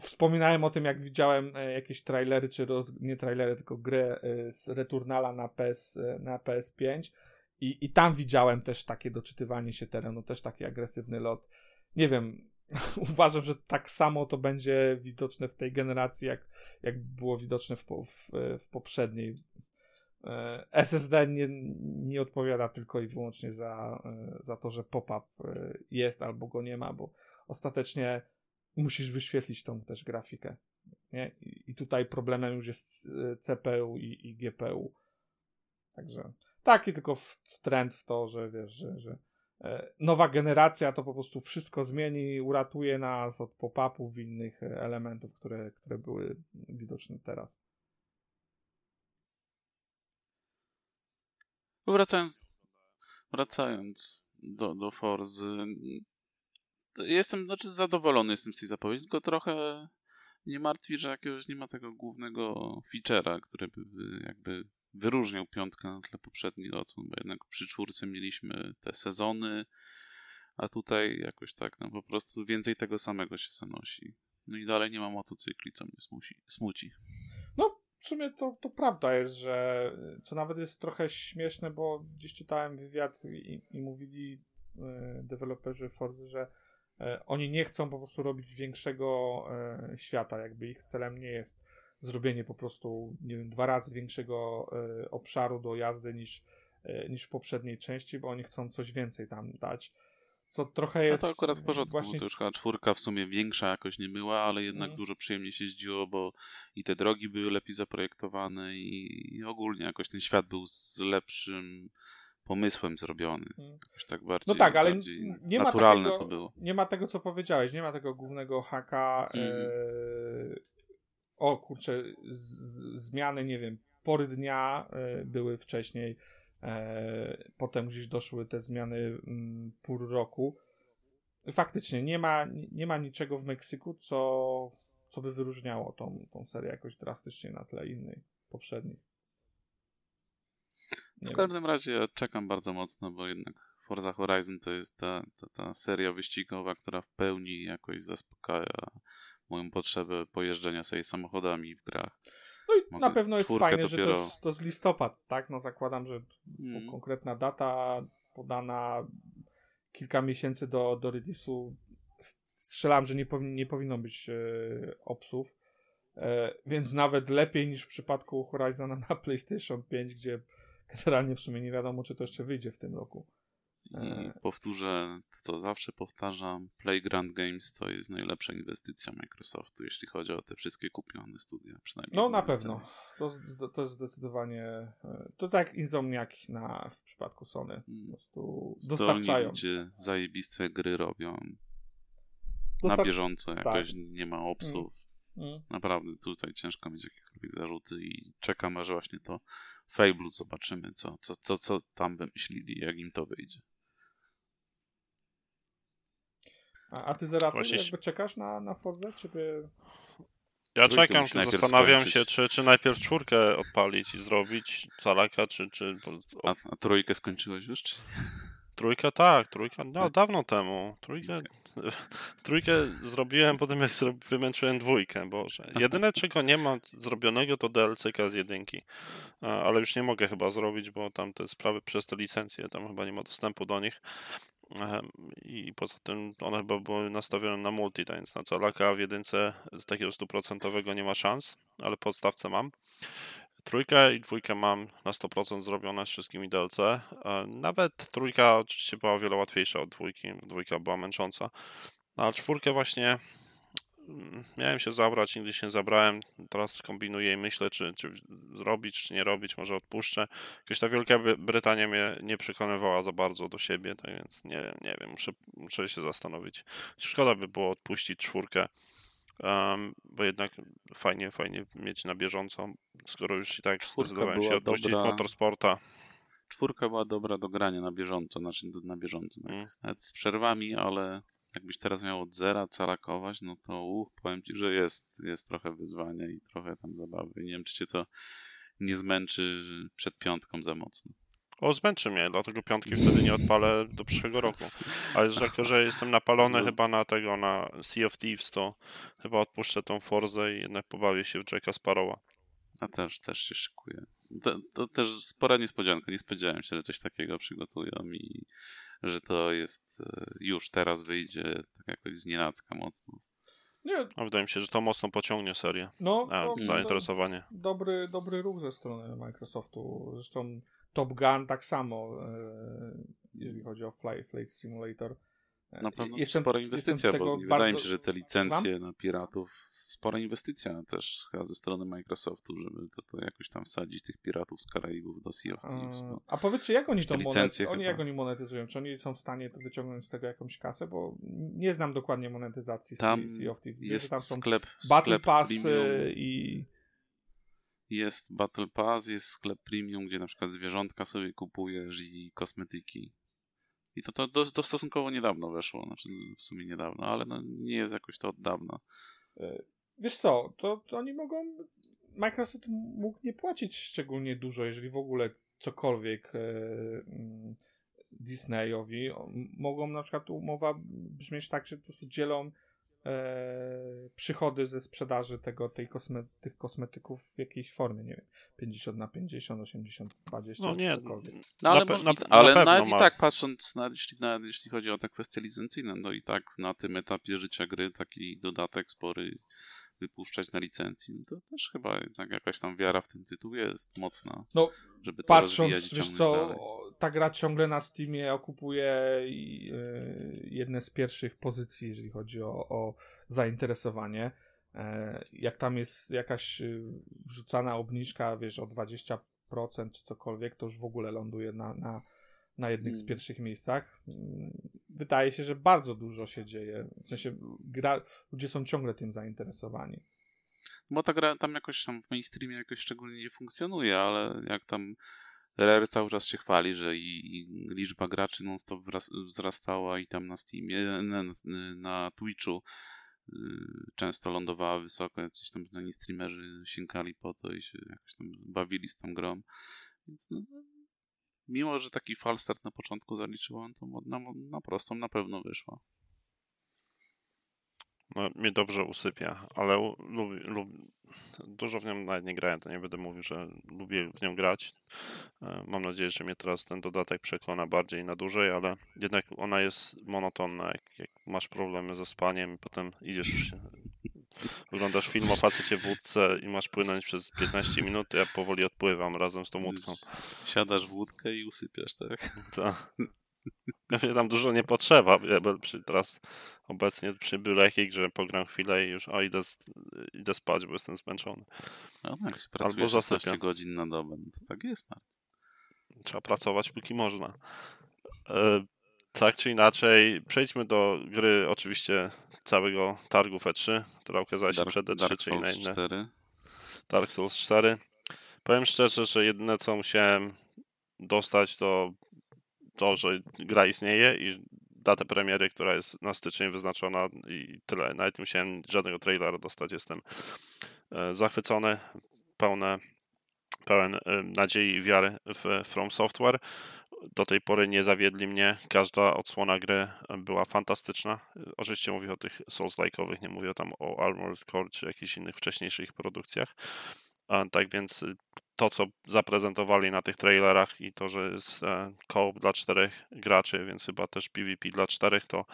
B: Wspominałem o tym, jak widziałem jakieś trailery, czy roz, nie trailery, tylko grę z Returnala na, PS, na PS5 i, i tam widziałem też takie doczytywanie się terenu, też taki agresywny lot. Nie wiem, (laughs) uważam, że tak samo to będzie widoczne w tej generacji, jak, jak było widoczne w, w, w poprzedniej. E, SSD nie, nie odpowiada tylko i wyłącznie za, e, za to, że pop-up e, jest albo go nie ma, bo ostatecznie musisz wyświetlić tą też grafikę. Nie? I, tutaj problemem już jest CPU i, i GPU. Także taki tylko w, w trend w to, że wiesz, że, że nowa generacja to po prostu wszystko zmieni, uratuje nas od pop-upów i innych e, elementów, które, które były widoczne teraz.
C: Wracając, wracając do, do Forzy, jestem znaczy zadowolony jestem z tej zapowiedzi, tylko trochę mnie martwi, że jakiegoś nie ma tego głównego feature'a, który by jakby wyróżniał piątkę na tle poprzednich odsłon, bo jednak przy czwórce mieliśmy te sezony, a tutaj jakoś tak, no po prostu więcej tego samego się zanosi. No i dalej nie ma motocykli, co mnie smuci, smuci.
B: No, w sumie to, to prawda jest, że co nawet jest trochę śmieszne, bo gdzieś czytałem wywiad i, i mówili y, deweloperzy Forzy, że e, oni nie chcą po prostu robić większego e, świata, jakby ich celem nie jest zrobienie po prostu, nie wiem, dwa razy większego e, obszaru do jazdy niż, e, niż w poprzedniej części, bo oni chcą coś więcej tam dać. Co trochę
C: No
B: jest.
C: to akurat w porządku,
B: właśnie
C: bo to już chyba czwórka w sumie większa jakoś nie była, ale jednak
B: Mhm.
C: dużo przyjemniej się jeździło, bo i te drogi były lepiej zaprojektowane i, i ogólnie jakoś ten świat był z lepszym pomysłem zrobiony.
B: Mhm.
C: Jakoś tak bardziej,
B: No tak, ale nie ma
C: naturalne
B: takiego,
C: to było.
B: Nie ma tego, co powiedziałeś, nie ma tego głównego haka.
C: Mhm.
B: E, o kurczę, z, zmiany, nie wiem, pory dnia e, były wcześniej. E, potem gdzieś doszły te zmiany mm, pór roku. Faktycznie nie ma, nie ma niczego w Meksyku, co, co by wyróżniało tą, tą serię jakoś drastycznie na tle innej, poprzednich.
C: Nie w wiem. każdym razie ja czekam bardzo mocno, bo jednak Forza Horizon to jest ta, ta, ta seria wyścigowa, która w pełni jakoś zaspokaja moją potrzebę pojeżdżenia sobie samochodami w grach.
B: No i Mogę na pewno jest fajne, dopiero... że to jest, to jest listopad, tak? No zakładam, że mm. konkretna data podana kilka miesięcy do, do release'u strzelam, że nie, powin nie powinno być e, opsów. E, więc nawet lepiej niż w przypadku Horizona na (laughs) PlayStation 5, gdzie generalnie w sumie nie wiadomo, czy to jeszcze wyjdzie w tym roku.
C: I e, powtórzę, to zawsze powtarzam, Playground Games to jest najlepsza inwestycja Microsoftu, jeśli chodzi o te wszystkie kupione studia. Przynajmniej
B: no na pewno. To, to jest zdecydowanie, e, to tak jak Insomniac na, w przypadku Sony. Po mm. prostu dostarczają.
C: ludzie zajebiste gry robią. Dostar... Na bieżąco jakoś tak. nie ma opsów. Mm. Mm. Naprawdę tutaj ciężko mieć jakiekolwiek zarzuty i czekam aż właśnie to Fable zobaczymy, co, co, co, co tam wymyślili, jak im to wyjdzie.
B: A, a ty Zeraty, Właśnie... jakby czekasz na, na Forza, czy by...
A: Ja czekam, zastanawiam skończyć. się, czy, czy najpierw czwórkę odpalić i zrobić calaka, czy... czy...
C: A, a trójkę skończyłeś już, czy...
A: Trójka tak, trójka, no tak. dawno temu. Trójkę, okay. (laughs) trójkę zrobiłem po tym, jak wymęczyłem dwójkę, boże. Jedyne, czego nie ma zrobionego, to DLC z jedynki. Ale już nie mogę chyba zrobić, bo tam te sprawy przez te licencje, tam chyba nie ma dostępu do nich. I poza tym one chyba były nastawione na multi, więc na calaka w jedynce z takiego stuprocentowego nie ma szans, ale podstawce mam. Trójkę i dwójkę mam na 100% zrobione z wszystkimi DLC. E, nawet trójka oczywiście była o wiele łatwiejsza od dwójki, dwójka była męcząca. No, a czwórkę właśnie miałem się zabrać, nigdy się nie zabrałem. Teraz kombinuję i myślę, czy, czy zrobić, czy nie robić, może odpuszczę. Jakoś ta Wielka Brytania mnie nie przekonywała za bardzo do siebie, tak więc nie, nie wiem, muszę, muszę się zastanowić. Szkoda by było odpuścić czwórkę Um, bo jednak fajnie, fajnie mieć na bieżąco, skoro już i tak Czwórka zdecydowałem się odpuścić dobra... motorsporta.
C: Czwórka była dobra do grania na bieżąco, znaczy na bieżąco, mm. nawet z przerwami, ale jakbyś teraz miał od zera calakować, no to uch, powiem ci, że jest, jest trochę wyzwania i trochę tam zabawy. Nie wiem, czy cię to nie zmęczy przed piątką za mocno.
A: O, zmęczy mnie, dlatego piątki wtedy nie odpalę do przyszłego roku. Ale że jako, że jestem napalony no. chyba na tego, na Sea of Thieves, to chyba odpuszczę tą Forzę i jednak pobawię się w Jacka Sparrowa.
C: A też, też się szykuję. To, to, też spora niespodzianka. Nie spodziewałem się, że coś takiego przygotują i że to jest e, już teraz wyjdzie tak jakoś z nienacka mocno.
A: Nie. A wydaje mi się, że to mocno pociągnie serię. No, A, no, zainteresowanie.
B: Dobry, dobry ruch ze strony Microsoftu. Zresztą Top Gun tak samo, e, jeżeli chodzi o Flight Simulator.
C: E, na pewno jestem, spora inwestycja, bo bardzo... wydaje mi się, że te licencje Mam? na piratów, spora inwestycja też chyba ze strony Microsoftu, żeby to, to jakoś tam wsadzić tych piratów z Karaibów do Sea of Thieves.
B: Bo... A powiedz, jak oni to monetyzują? Oni jak oni monetyzują? Czy oni są w stanie wyciągnąć z tego jakąś kasę? Bo nie znam dokładnie monetyzacji
C: tam
B: Sea of Thieves.
C: Jest tam
B: są
C: sklep,
B: Battle
C: sklep
B: Pass i
C: jest Battle Pass, jest sklep premium, gdzie na przykład zwierzątka sobie kupujesz i kosmetyki. I to, to do, stosunkowo niedawno weszło, znaczy w sumie niedawno, ale no nie jest jakoś to od dawna.
B: E, wiesz co, to, to oni mogą. Microsoft mógł nie płacić szczególnie dużo, jeżeli w ogóle cokolwiek e, mm, Disneyowi. Mogą na przykład umowa brzmieć tak, że po prostu dzielą e, przychody ze sprzedaży tego, tej kosme, tych kosmetyków w jakiejś formie, nie wiem, 50 na 50, 80, 20, no nie, cokolwiek.
C: No ale, na, na, ale na nawet i tak patrząc, na, jeśli, na, jeśli chodzi o te kwestie licencyjne, no i tak na tym etapie życia gry taki dodatek spory wypuszczać na licencji, no to też chyba jednak jakaś tam wiara w ten tytuł jest mocna, no, żeby to patrząc, rozwijać i ciągnąć co, dalej.
B: Ta gra ciągle na Steamie okupuje yy, jedne z pierwszych pozycji, jeżeli chodzi o, o zainteresowanie. E, jak tam jest jakaś y, wrzucana obniżka, wiesz, o 20% czy cokolwiek, to już w ogóle ląduje na, na, na jednych z hmm. pierwszych miejscach. Mm, wydaje się, że bardzo dużo się dzieje. W sensie gra, ludzie są ciągle tym zainteresowani.
C: Bo ta gra tam jakoś tam w mainstreamie jakoś szczególnie nie funkcjonuje, ale jak tam Rare cały czas się chwali, że i, i liczba graczy non-stop wzrastała i tam na Steamie, na, na Twitchu często lądowała wysoko, jacyś tam znani streamerzy siękali po to i się jakoś tam bawili z tą grą. Więc no, mimo, że taki falstart na początku zaliczyłem, to na, na prostą na pewno wyszła.
A: No, mnie dobrze usypia, ale lubię, lubię, dużo w nią nawet nie grałem, to nie będę mówił, że lubię w nią grać. E, mam nadzieję, że mnie teraz ten dodatek przekona bardziej na dłużej, ale jednak ona jest monotonna. Jak, jak masz problemy ze spaniem, potem idziesz, oglądasz film o facecie w łódce i masz płynąć przez 15 minut, ja powoli odpływam razem z tą łódką.
C: Siadasz w łódkę i usypiasz, tak?
A: Tak. Mnie tam dużo nie potrzeba. teraz obecnie przy byle jakiej grze pogram chwilę i już o, idę, idę spać, bo jestem zmęczony.
C: No, jak się pracuje Albo 16 godzin na dobę, no to tak jest, Marcin.
A: Trzeba pracować póki można. Tak czy inaczej, przejdźmy do gry oczywiście całego targu E3, która okazała się Dark, przed E3,
C: Dark czyli na inne. 4.
A: Dark Souls 4. Powiem szczerze, że jedyne co musiałem dostać to to, że gra istnieje i datę premiery, która jest na styczeń wyznaczona i tyle. Nawet nie musiałem żadnego trailera dostać. Jestem e, zachwycony, pełne, pełen e, nadziei i wiary w From Software. Do tej pory nie zawiedli mnie. Każda odsłona gry była fantastyczna. Oczywiście mówię o tych Souls-like'owych, nie mówię tam o Armored Core czy jakichś innych wcześniejszych produkcjach. Tak więc to, co zaprezentowali na tych trailerach i to, że jest e, koop dla czterech graczy, więc chyba też PvP dla czterech, to,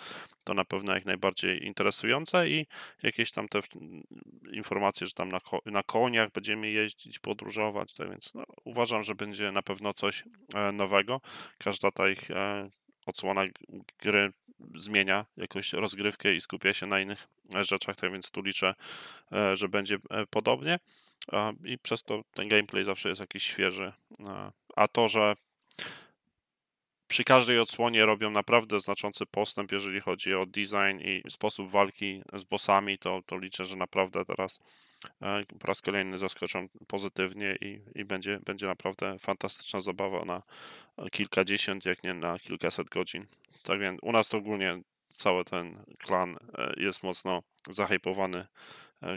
A: to na pewno jak najbardziej interesujące i jakieś tam te informacje, że tam na, na koniach będziemy jeździć, podróżować, tak więc no, uważam, że będzie na pewno coś e, nowego. Każda ta ich e, odsłona gry zmienia jakoś rozgrywkę i skupia się na innych rzeczach, tak więc tu liczę, że będzie podobnie i przez to ten gameplay zawsze jest jakiś świeży. A to, że przy każdej odsłonie robią naprawdę znaczący postęp, jeżeli chodzi o design i sposób walki z bossami, to, to liczę, że naprawdę teraz e, po raz kolejny zaskoczą pozytywnie i, i będzie, będzie naprawdę fantastyczna zabawa na kilkadziesiąt, jak nie na kilkaset godzin. Tak więc u nas to ogólnie cały ten klan e, jest mocno zahypowany E,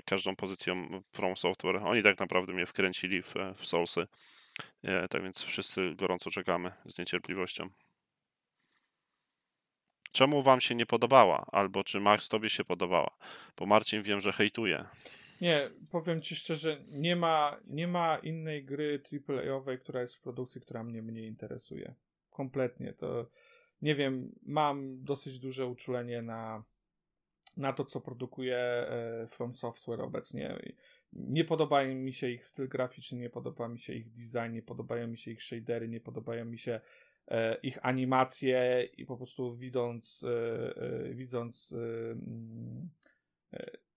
A: każdą pozycją From Software. Oni tak naprawdę mnie wkręcili w, w Soulsy. E, tak więc wszyscy gorąco czekamy z niecierpliwością. Czemu wam się nie podobała? Albo czy Max tobie się podobała? Bo Marcin wiem, że hejtuje.
B: Nie, powiem ci szczerze, nie ma, nie ma innej gry AAA-owej, która jest w produkcji, która mnie mniej interesuje. Kompletnie. To nie wiem, mam dosyć duże uczulenie na na to, co produkuje e, From Software obecnie. Nie podoba mi się ich styl graficzny, nie podoba mi się ich design, nie podobają mi się ich shadery, nie podobają mi się e, ich animacje i po prostu widząc, e, widząc mm,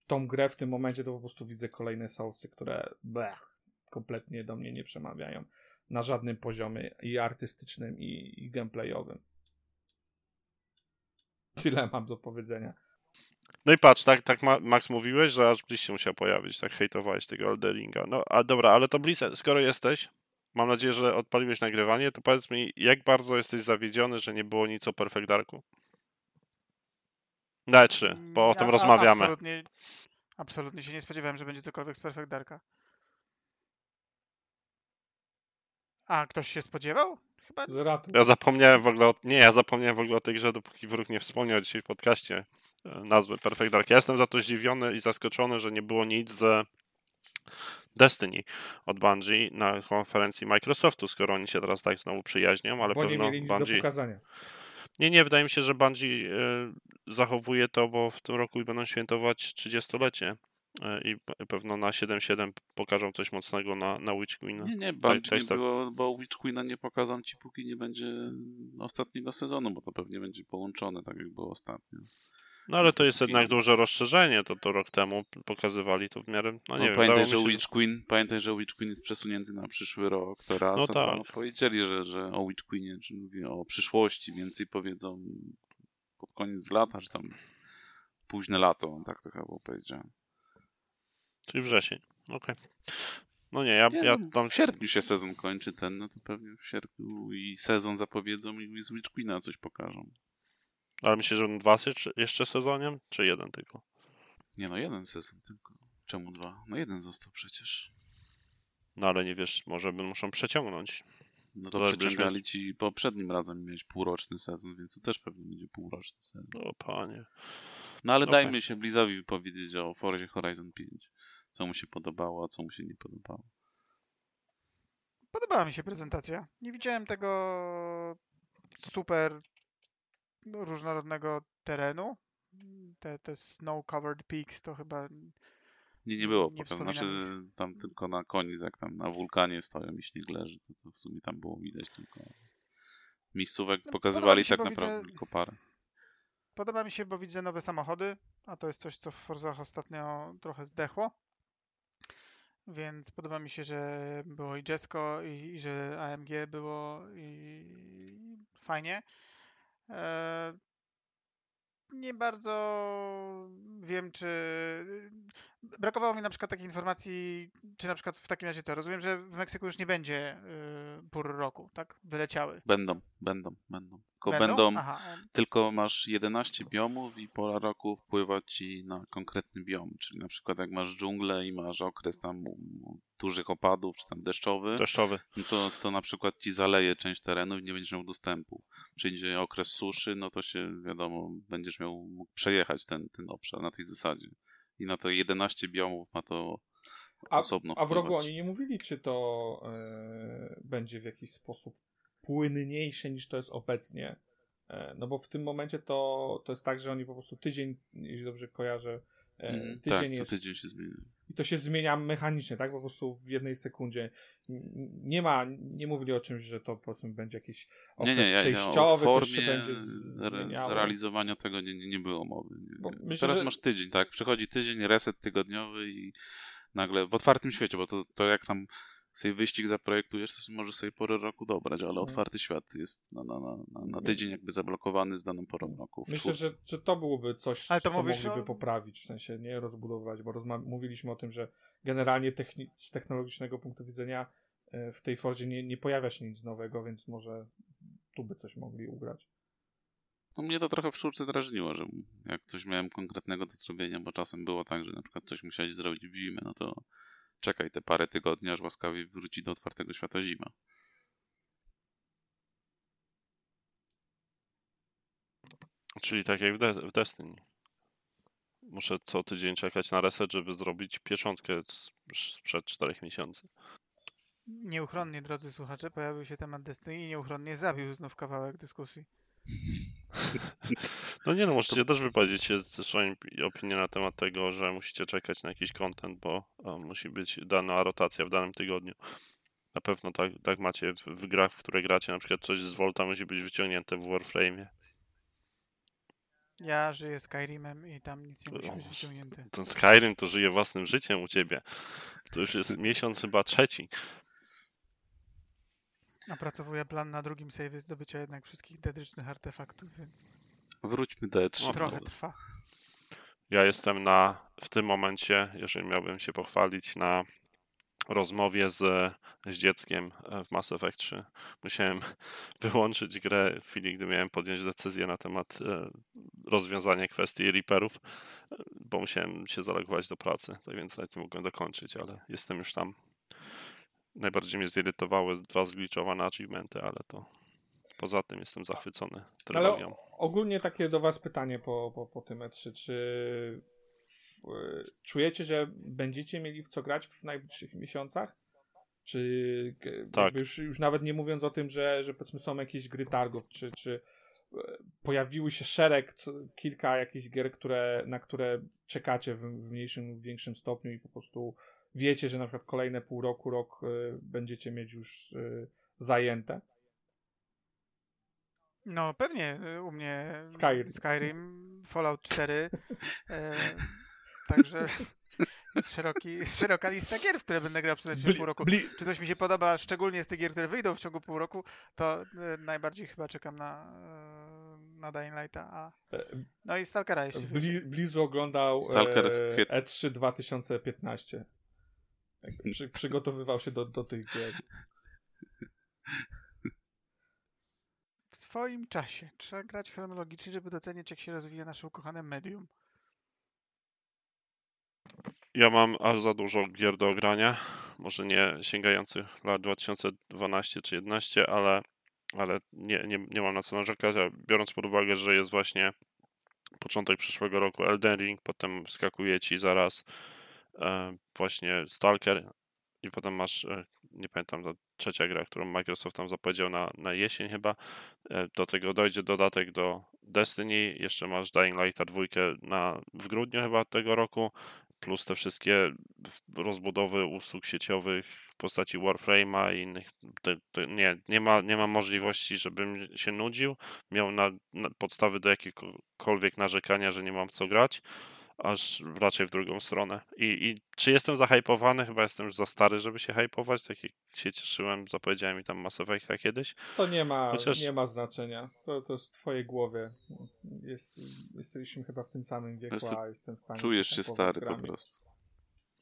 B: tą grę w tym momencie, to po prostu widzę kolejne Soulsy, które blech, kompletnie do mnie nie przemawiają na żadnym poziomie i artystycznym, i, i gameplayowym. Tyle mam do powiedzenia.
A: No i patrz, tak, tak Max mówiłeś, że aż Bliss się musiał pojawić, tak hejtowałeś tego Elderinga. No a dobra, ale to Bliss, skoro jesteś, mam nadzieję, że odpaliłeś nagrywanie, to powiedz mi, jak bardzo jesteś zawiedziony, że nie było nic o Perfect Darku? Na E3, bo o tym ja, rozmawiamy.
D: Absolutnie, absolutnie się nie spodziewałem, że będzie cokolwiek z Perfect Darka. A, ktoś się spodziewał?
B: Chyba...
A: Ja zapomniałem w ogóle o... Nie, ja zapomniałem w ogóle o tej grze, dopóki wróg nie wspomniał dzisiaj w podcaście nazwy Perfect Dark. Ja jestem za to zdziwiony i zaskoczony, że nie było nic z Destiny od Bungie na konferencji Microsoftu, skoro oni się teraz tak znowu przyjaźnią, ale
B: bo
A: pewno
B: nie mieli nic Bungie... do pokazania.
A: Nie, nie, wydaje mi się, że Bungie y, zachowuje to, bo w tym roku będą świętować 30-lecie y, i pewno na 7.7 pokażą coś mocnego na, na Witch Queen.
C: Nie, nie, Bungie tak, nie tak. było, bo Witch Queena nie pokazą ci, póki nie będzie ostatniego sezonu, bo to pewnie będzie połączone, tak jak było ostatnio.
A: No ale to jest jednak duże rozszerzenie, to, to rok temu pokazywali to w miarę, no nie no, wiem.
C: Pamiętaj, że Witch Queen, pamiętaj, że Witch Queen jest przesunięty na przyszły rok, to raz, no tak. No, powiedzieli, że, że o Witch Queenie, czy mówię o przyszłości, więcej powiedzą pod koniec lata, czy tam późne lato, tak to chyba powiedziałem.
A: Czyli wrzesień, okej. Okay. No nie, ja, nie, ja
C: no,
A: tam...
C: W sierpniu się sezon kończy ten, no to pewnie w sierpniu i sezon zapowiedzą i z Witch Queena coś pokażą.
A: Ale myślisz, że dwa jeszcze sezoniem, czy jeden tylko?
C: Nie no, jeden sezon tylko. Czemu dwa? No jeden został przecież.
A: No ale nie wiesz, może by muszą przeciągnąć.
C: No to
A: To
C: przeciągali ci poprzednim razem miałeś półroczny sezon, więc to też pewnie będzie półroczny sezon.
A: O panie.
C: No ale
A: Okej.
C: dajmy się Blizowi wypowiedzieć o Forzie Horizon 5. Co mu się podobało, a co mu się nie podobało.
D: Podobała mi się prezentacja. Nie widziałem tego super no, różnorodnego terenu. Te, te snow-covered peaks to chyba
C: Nie, nie było.
D: Nie
C: pokazane. znaczy, tam tylko na koniec, jak tam na wulkanie stoją i śnieg leży, to, to w sumie tam było widać tylko. Miejscówek
D: No,
C: pokazywali tak naprawdę
D: widzę-
C: tylko parę.
D: Podoba mi się, bo widzę nowe samochody, a to jest coś, co w Forzach ostatnio trochę zdechło. Więc podoba mi się, że było i Jesco, i, i że AMG było i fajnie. E, nie bardzo wiem, czy. Brakowało mi na przykład takiej informacji, czy na przykład w takim razie co? Rozumiem, że w Meksyku już nie będzie y, pór roku, tak? Wyleciały.
C: Będą, będą, będą. Tylko będą,
D: e,
C: tylko masz 11 biomów i pora roku wpływa ci na konkretny biom. Czyli na przykład jak masz dżunglę i masz okres tam dużych opadów, czy tam deszczowy,
A: Deszczowy.
C: no to, to na przykład ci zaleje część terenu i nie będziesz miał dostępu. Przyjdzie okres suszy, no to się wiadomo, będziesz miał mógł przejechać ten, ten obszar na tej zasadzie. I na to 11 biomów ma to
B: A,
C: osobno
B: a w rogu oni nie mówili, czy to e, będzie w jakiś sposób płynniejsze niż to jest obecnie. E, no bo w tym momencie to, to jest tak, że oni po prostu tydzień, jeśli dobrze kojarzę,
C: Mm,
B: tydzień
C: tak, co
B: jest
C: tydzień się zmienia.
B: i to się zmienia mechanicznie, tak? Po prostu w jednej sekundzie. Nie ma, nie mówili o czymś, że to powiedzmy będzie jakiś okres
C: Nie, nie, ja, ja
B: przejściowy, coś się
C: formie
B: będzie zmieniało.
C: zrealizowania tego nie, nie, nie było mowy. Nie.
B: myślę,
C: Teraz
B: że-
C: masz tydzień, tak? Przychodzi tydzień, reset tygodniowy i nagle w otwartym świecie, bo to, to jak tam sobie wyścig zaprojektujesz, to możesz sobie porę roku dobrać, ale
B: Mhm.
C: otwarty świat jest na, na, na, na, tydzień jakby zablokowany z daną porą roku.
B: Myślę, że, że to byłoby coś,
D: Ale to
B: co mogliby
D: o-
B: poprawić, w sensie nie rozbudowywać, bo rozma- mówiliśmy o tym, że generalnie techni- z technologicznego punktu widzenia e, w tej Fordzie nie, nie pojawia się nic nowego, więc może tu by coś mogli ugrać.
C: No mnie to trochę w czwórce drażniło, że jak coś miałem konkretnego do zrobienia, bo czasem było tak, że na przykład coś musiałeś zrobić w zimę, no to czekaj te parę tygodni, aż łaskawie wróci do otwartego świata zima.
A: Czyli tak jak w, De- w Destiny. Muszę co tydzień czekać na reset, żeby zrobić pieczątkę sprzed 4 miesięcy.
D: Nieuchronnie, drodzy słuchacze, pojawił się temat Destiny i nieuchronnie zabił znów kawałek dyskusji. (laughs)
A: No nie no, możecie też wypowiedzieć się swoją opinię na temat tego, że musicie czekać na jakiś content, bo e, musi być dana rotacja w danym tygodniu. Na pewno tak, tak macie w, w grach, w które gracie, na przykład coś z Volta musi być wyciągnięte w Warframe'ie.
D: Ja żyję Skyrimem i tam nic nie musi być wyciągnięte.
A: Ten Skyrim to żyje własnym życiem u ciebie. To już jest miesiąc chyba trzeci.
D: Opracowuję plan na drugim save zdobycia jednak wszystkich dedrycznych artefaktów, więc
C: Wróćmy do E3.
A: O,
D: trochę trwa.
A: Ja jestem na, w tym momencie, jeżeli miałbym się pochwalić, na rozmowie z, z dzieckiem e, w Mass Effect 3. Musiałem (laughs) wyłączyć grę w chwili, gdy miałem podjąć decyzję na temat e, rozwiązania kwestii Reaperów, e, bo musiałem się zalogować do pracy, tak więc nawet nie mogłem dokończyć, ale jestem już tam. Najbardziej mnie zirytowały dwa zgliczowane achievementy, ale to poza tym jestem zachwycony
B: ale
A: trylogią.
B: o- ogólnie takie do was pytanie po, po, po tym E3. Czy w, czujecie, że będziecie mieli w co grać w najbliższych miesiącach? Czy
A: Tak.
B: już, już nawet nie mówiąc o tym, że, że powiedzmy są jakieś gry targów, czy, czy e, pojawiły się szereg, kilka jakichś gier, które, na które czekacie w, w mniejszym większym stopniu i po prostu wiecie, że na przykład kolejne pół roku, rok e, będziecie mieć już e, zajęte?
D: No pewnie y, u mnie
B: Skyrim.
D: Skyrim Fallout 4, e, (laughs) także szeroki, szeroka lista gier, w które będę grał przez
B: Bli-
D: pół roku.
B: bli-
D: Czy coś mi się podoba, szczególnie z tych gier, które wyjdą w ciągu pół roku, to y, najbardziej chyba czekam na, y, na Dying Lighta, a
B: e,
D: no i Stalkera wyjdzie.
B: Bli, Blizu oglądał
C: Stalker w
B: e,
C: kwietniu.
B: E3 2015. Jakby przy, przygotowywał się do, do tych gier.
D: W swoim czasie. Trzeba grać chronologicznie, żeby docenić, jak się rozwija nasze ukochane medium.
A: Ja mam aż za dużo gier do ogrania. Może nie sięgających lat 2012 czy 11, ale, ale nie, nie, nie mam na co narzekać. a Biorąc pod uwagę, że jest właśnie początek przyszłego roku Elden Ring, potem skakuje ci zaraz właśnie Stalker i potem masz, e, nie pamiętam, ta trzecia gra, którą Microsoft tam zapowiedział na, na jesień chyba. E, do tego dojdzie dodatek do Destiny, jeszcze masz Dying Light dwójkę na, w grudniu chyba tego roku, plus te wszystkie rozbudowy usług sieciowych w postaci Warframe'a i innych. Te, te, nie, nie, ma, nie ma możliwości, żebym się nudził, miał na, na podstawy do jakiegokolwiek narzekania, że nie mam co grać aż raczej w drugą stronę. I, I czy jestem zahypowany? Chyba jestem już za stary, żeby się hypować, tak jak się cieszyłem, zapowiedziałem mi tam Mass Effecta kiedyś.
B: To nie ma, Chociaż... nie ma znaczenia. To, to jest w twojej głowie. Jest, jesteśmy chyba w tym samym wieku, a jestem w stanie...
C: Czujesz się stary grami. po prostu.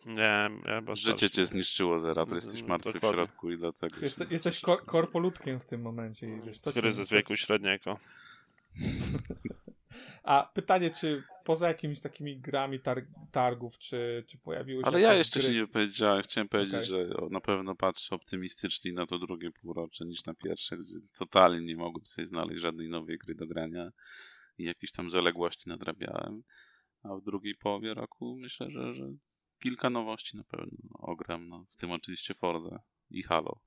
A: Nie, ja
C: Życie cię zniszczyło zera, ty jesteś martwy Dokładnie. w środku i dlatego...
B: Jest, jesteś kor korpoludkiem w tym momencie. I wiesz, to
A: Kryzys wieku średniego. (laughs)
B: A pytanie, czy poza jakimiś takimi grami tar targów, czy, czy pojawiły się.
C: Ale ja jeszcze gry... się nie powiedziałem. Chciałem powiedzieć, okay. że na pewno patrzę optymistycznie na to drugie półrocze niż na pierwsze, gdzie totalnie nie mogłem sobie znaleźć żadnej nowej gry do grania i jakieś tam zaległości nadrabiałem. A w drugiej połowie roku myślę, że, że kilka nowości na pewno ogram. No, w tym oczywiście Forza i Halo.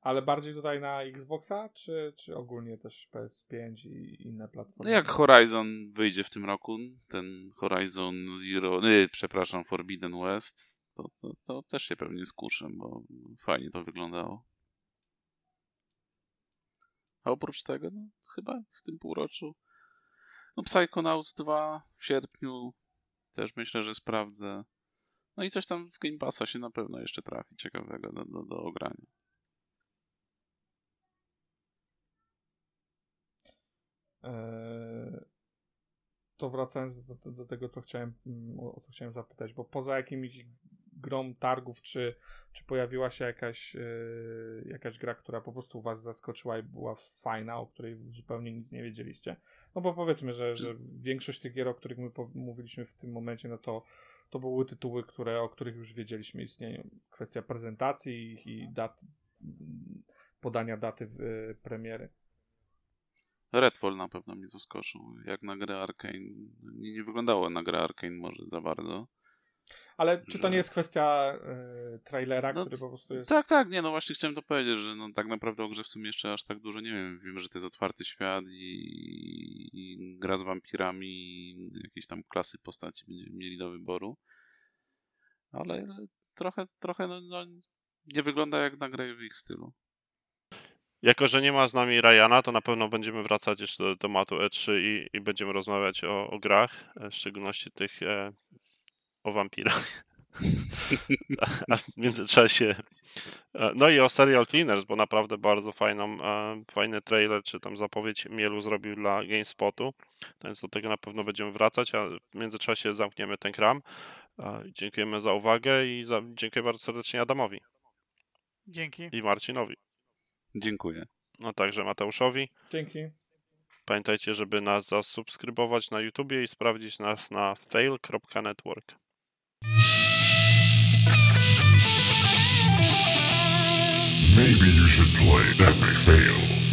B: Ale bardziej tutaj na Xboxa, czy, czy ogólnie też PS5 i inne platformy?
C: No jak Horizon wyjdzie w tym roku, ten Horizon Zero, nie, przepraszam, Forbidden West, to, to, to też się pewnie skuszę, bo fajnie to wyglądało. A oprócz tego, no chyba w tym półroczu, no Psychonauts 2 w sierpniu też myślę, że sprawdzę. No i coś tam z Game Passa się na pewno jeszcze trafi ciekawego do, do, do ogrania.
B: To wracając do, do, tego, co chciałem, mm, o co chciałem zapytać, bo poza jakimiś grom targów, czy, czy pojawiła się jakaś, yy, jakaś gra, która po prostu was zaskoczyła i była fajna, o której zupełnie nic nie wiedzieliście? No bo powiedzmy, że, że większość tych gier, o których my mówiliśmy w tym momencie, no to, to były tytuły, które, o których już wiedzieliśmy istnieją. Kwestia prezentacji i dat, podania daty yy, premiery.
C: Redfall na pewno mnie zaskoczył. Jak na grę Arkane. Nie, nie wyglądało na grę Arkane może za bardzo.
B: Ale czy to nie jest kwestia y, trailera, no, który po prostu jest...
C: Tak, tak, nie, no właśnie chciałem to powiedzieć, że no, tak naprawdę o grze w sumie jeszcze aż tak dużo nie wiem. Wiem, że to jest otwarty świat i, i gra z wampirami i jakieś tam klasy postaci będziemy mieli do wyboru. Ale trochę, trochę no, no, nie wygląda jak na grę w ich stylu.
A: Jako, że nie ma z nami Ryana, to na pewno będziemy wracać jeszcze do tematu E3 i, i będziemy rozmawiać o, o grach, e, w szczególności tych e, o wampirach. (laughs) A w międzyczasie. E, no i o Serial Cleaners, bo naprawdę bardzo fajną, e, fajny trailer, czy tam zapowiedź Mielu zrobił dla GameSpotu. Więc do tego na pewno będziemy wracać, a w międzyczasie zamkniemy ten kram. Dziękujemy za uwagę i za, dziękuję bardzo serdecznie Adamowi.
D: Dzięki.
A: I Marcinowi.
C: Dziękuję.
A: No także Mateuszowi.
B: Dzięki.
A: Pamiętajcie, żeby nas zasubskrybować na YouTubie i sprawdzić nas na fail.network. Maybe you should play Epic Fail.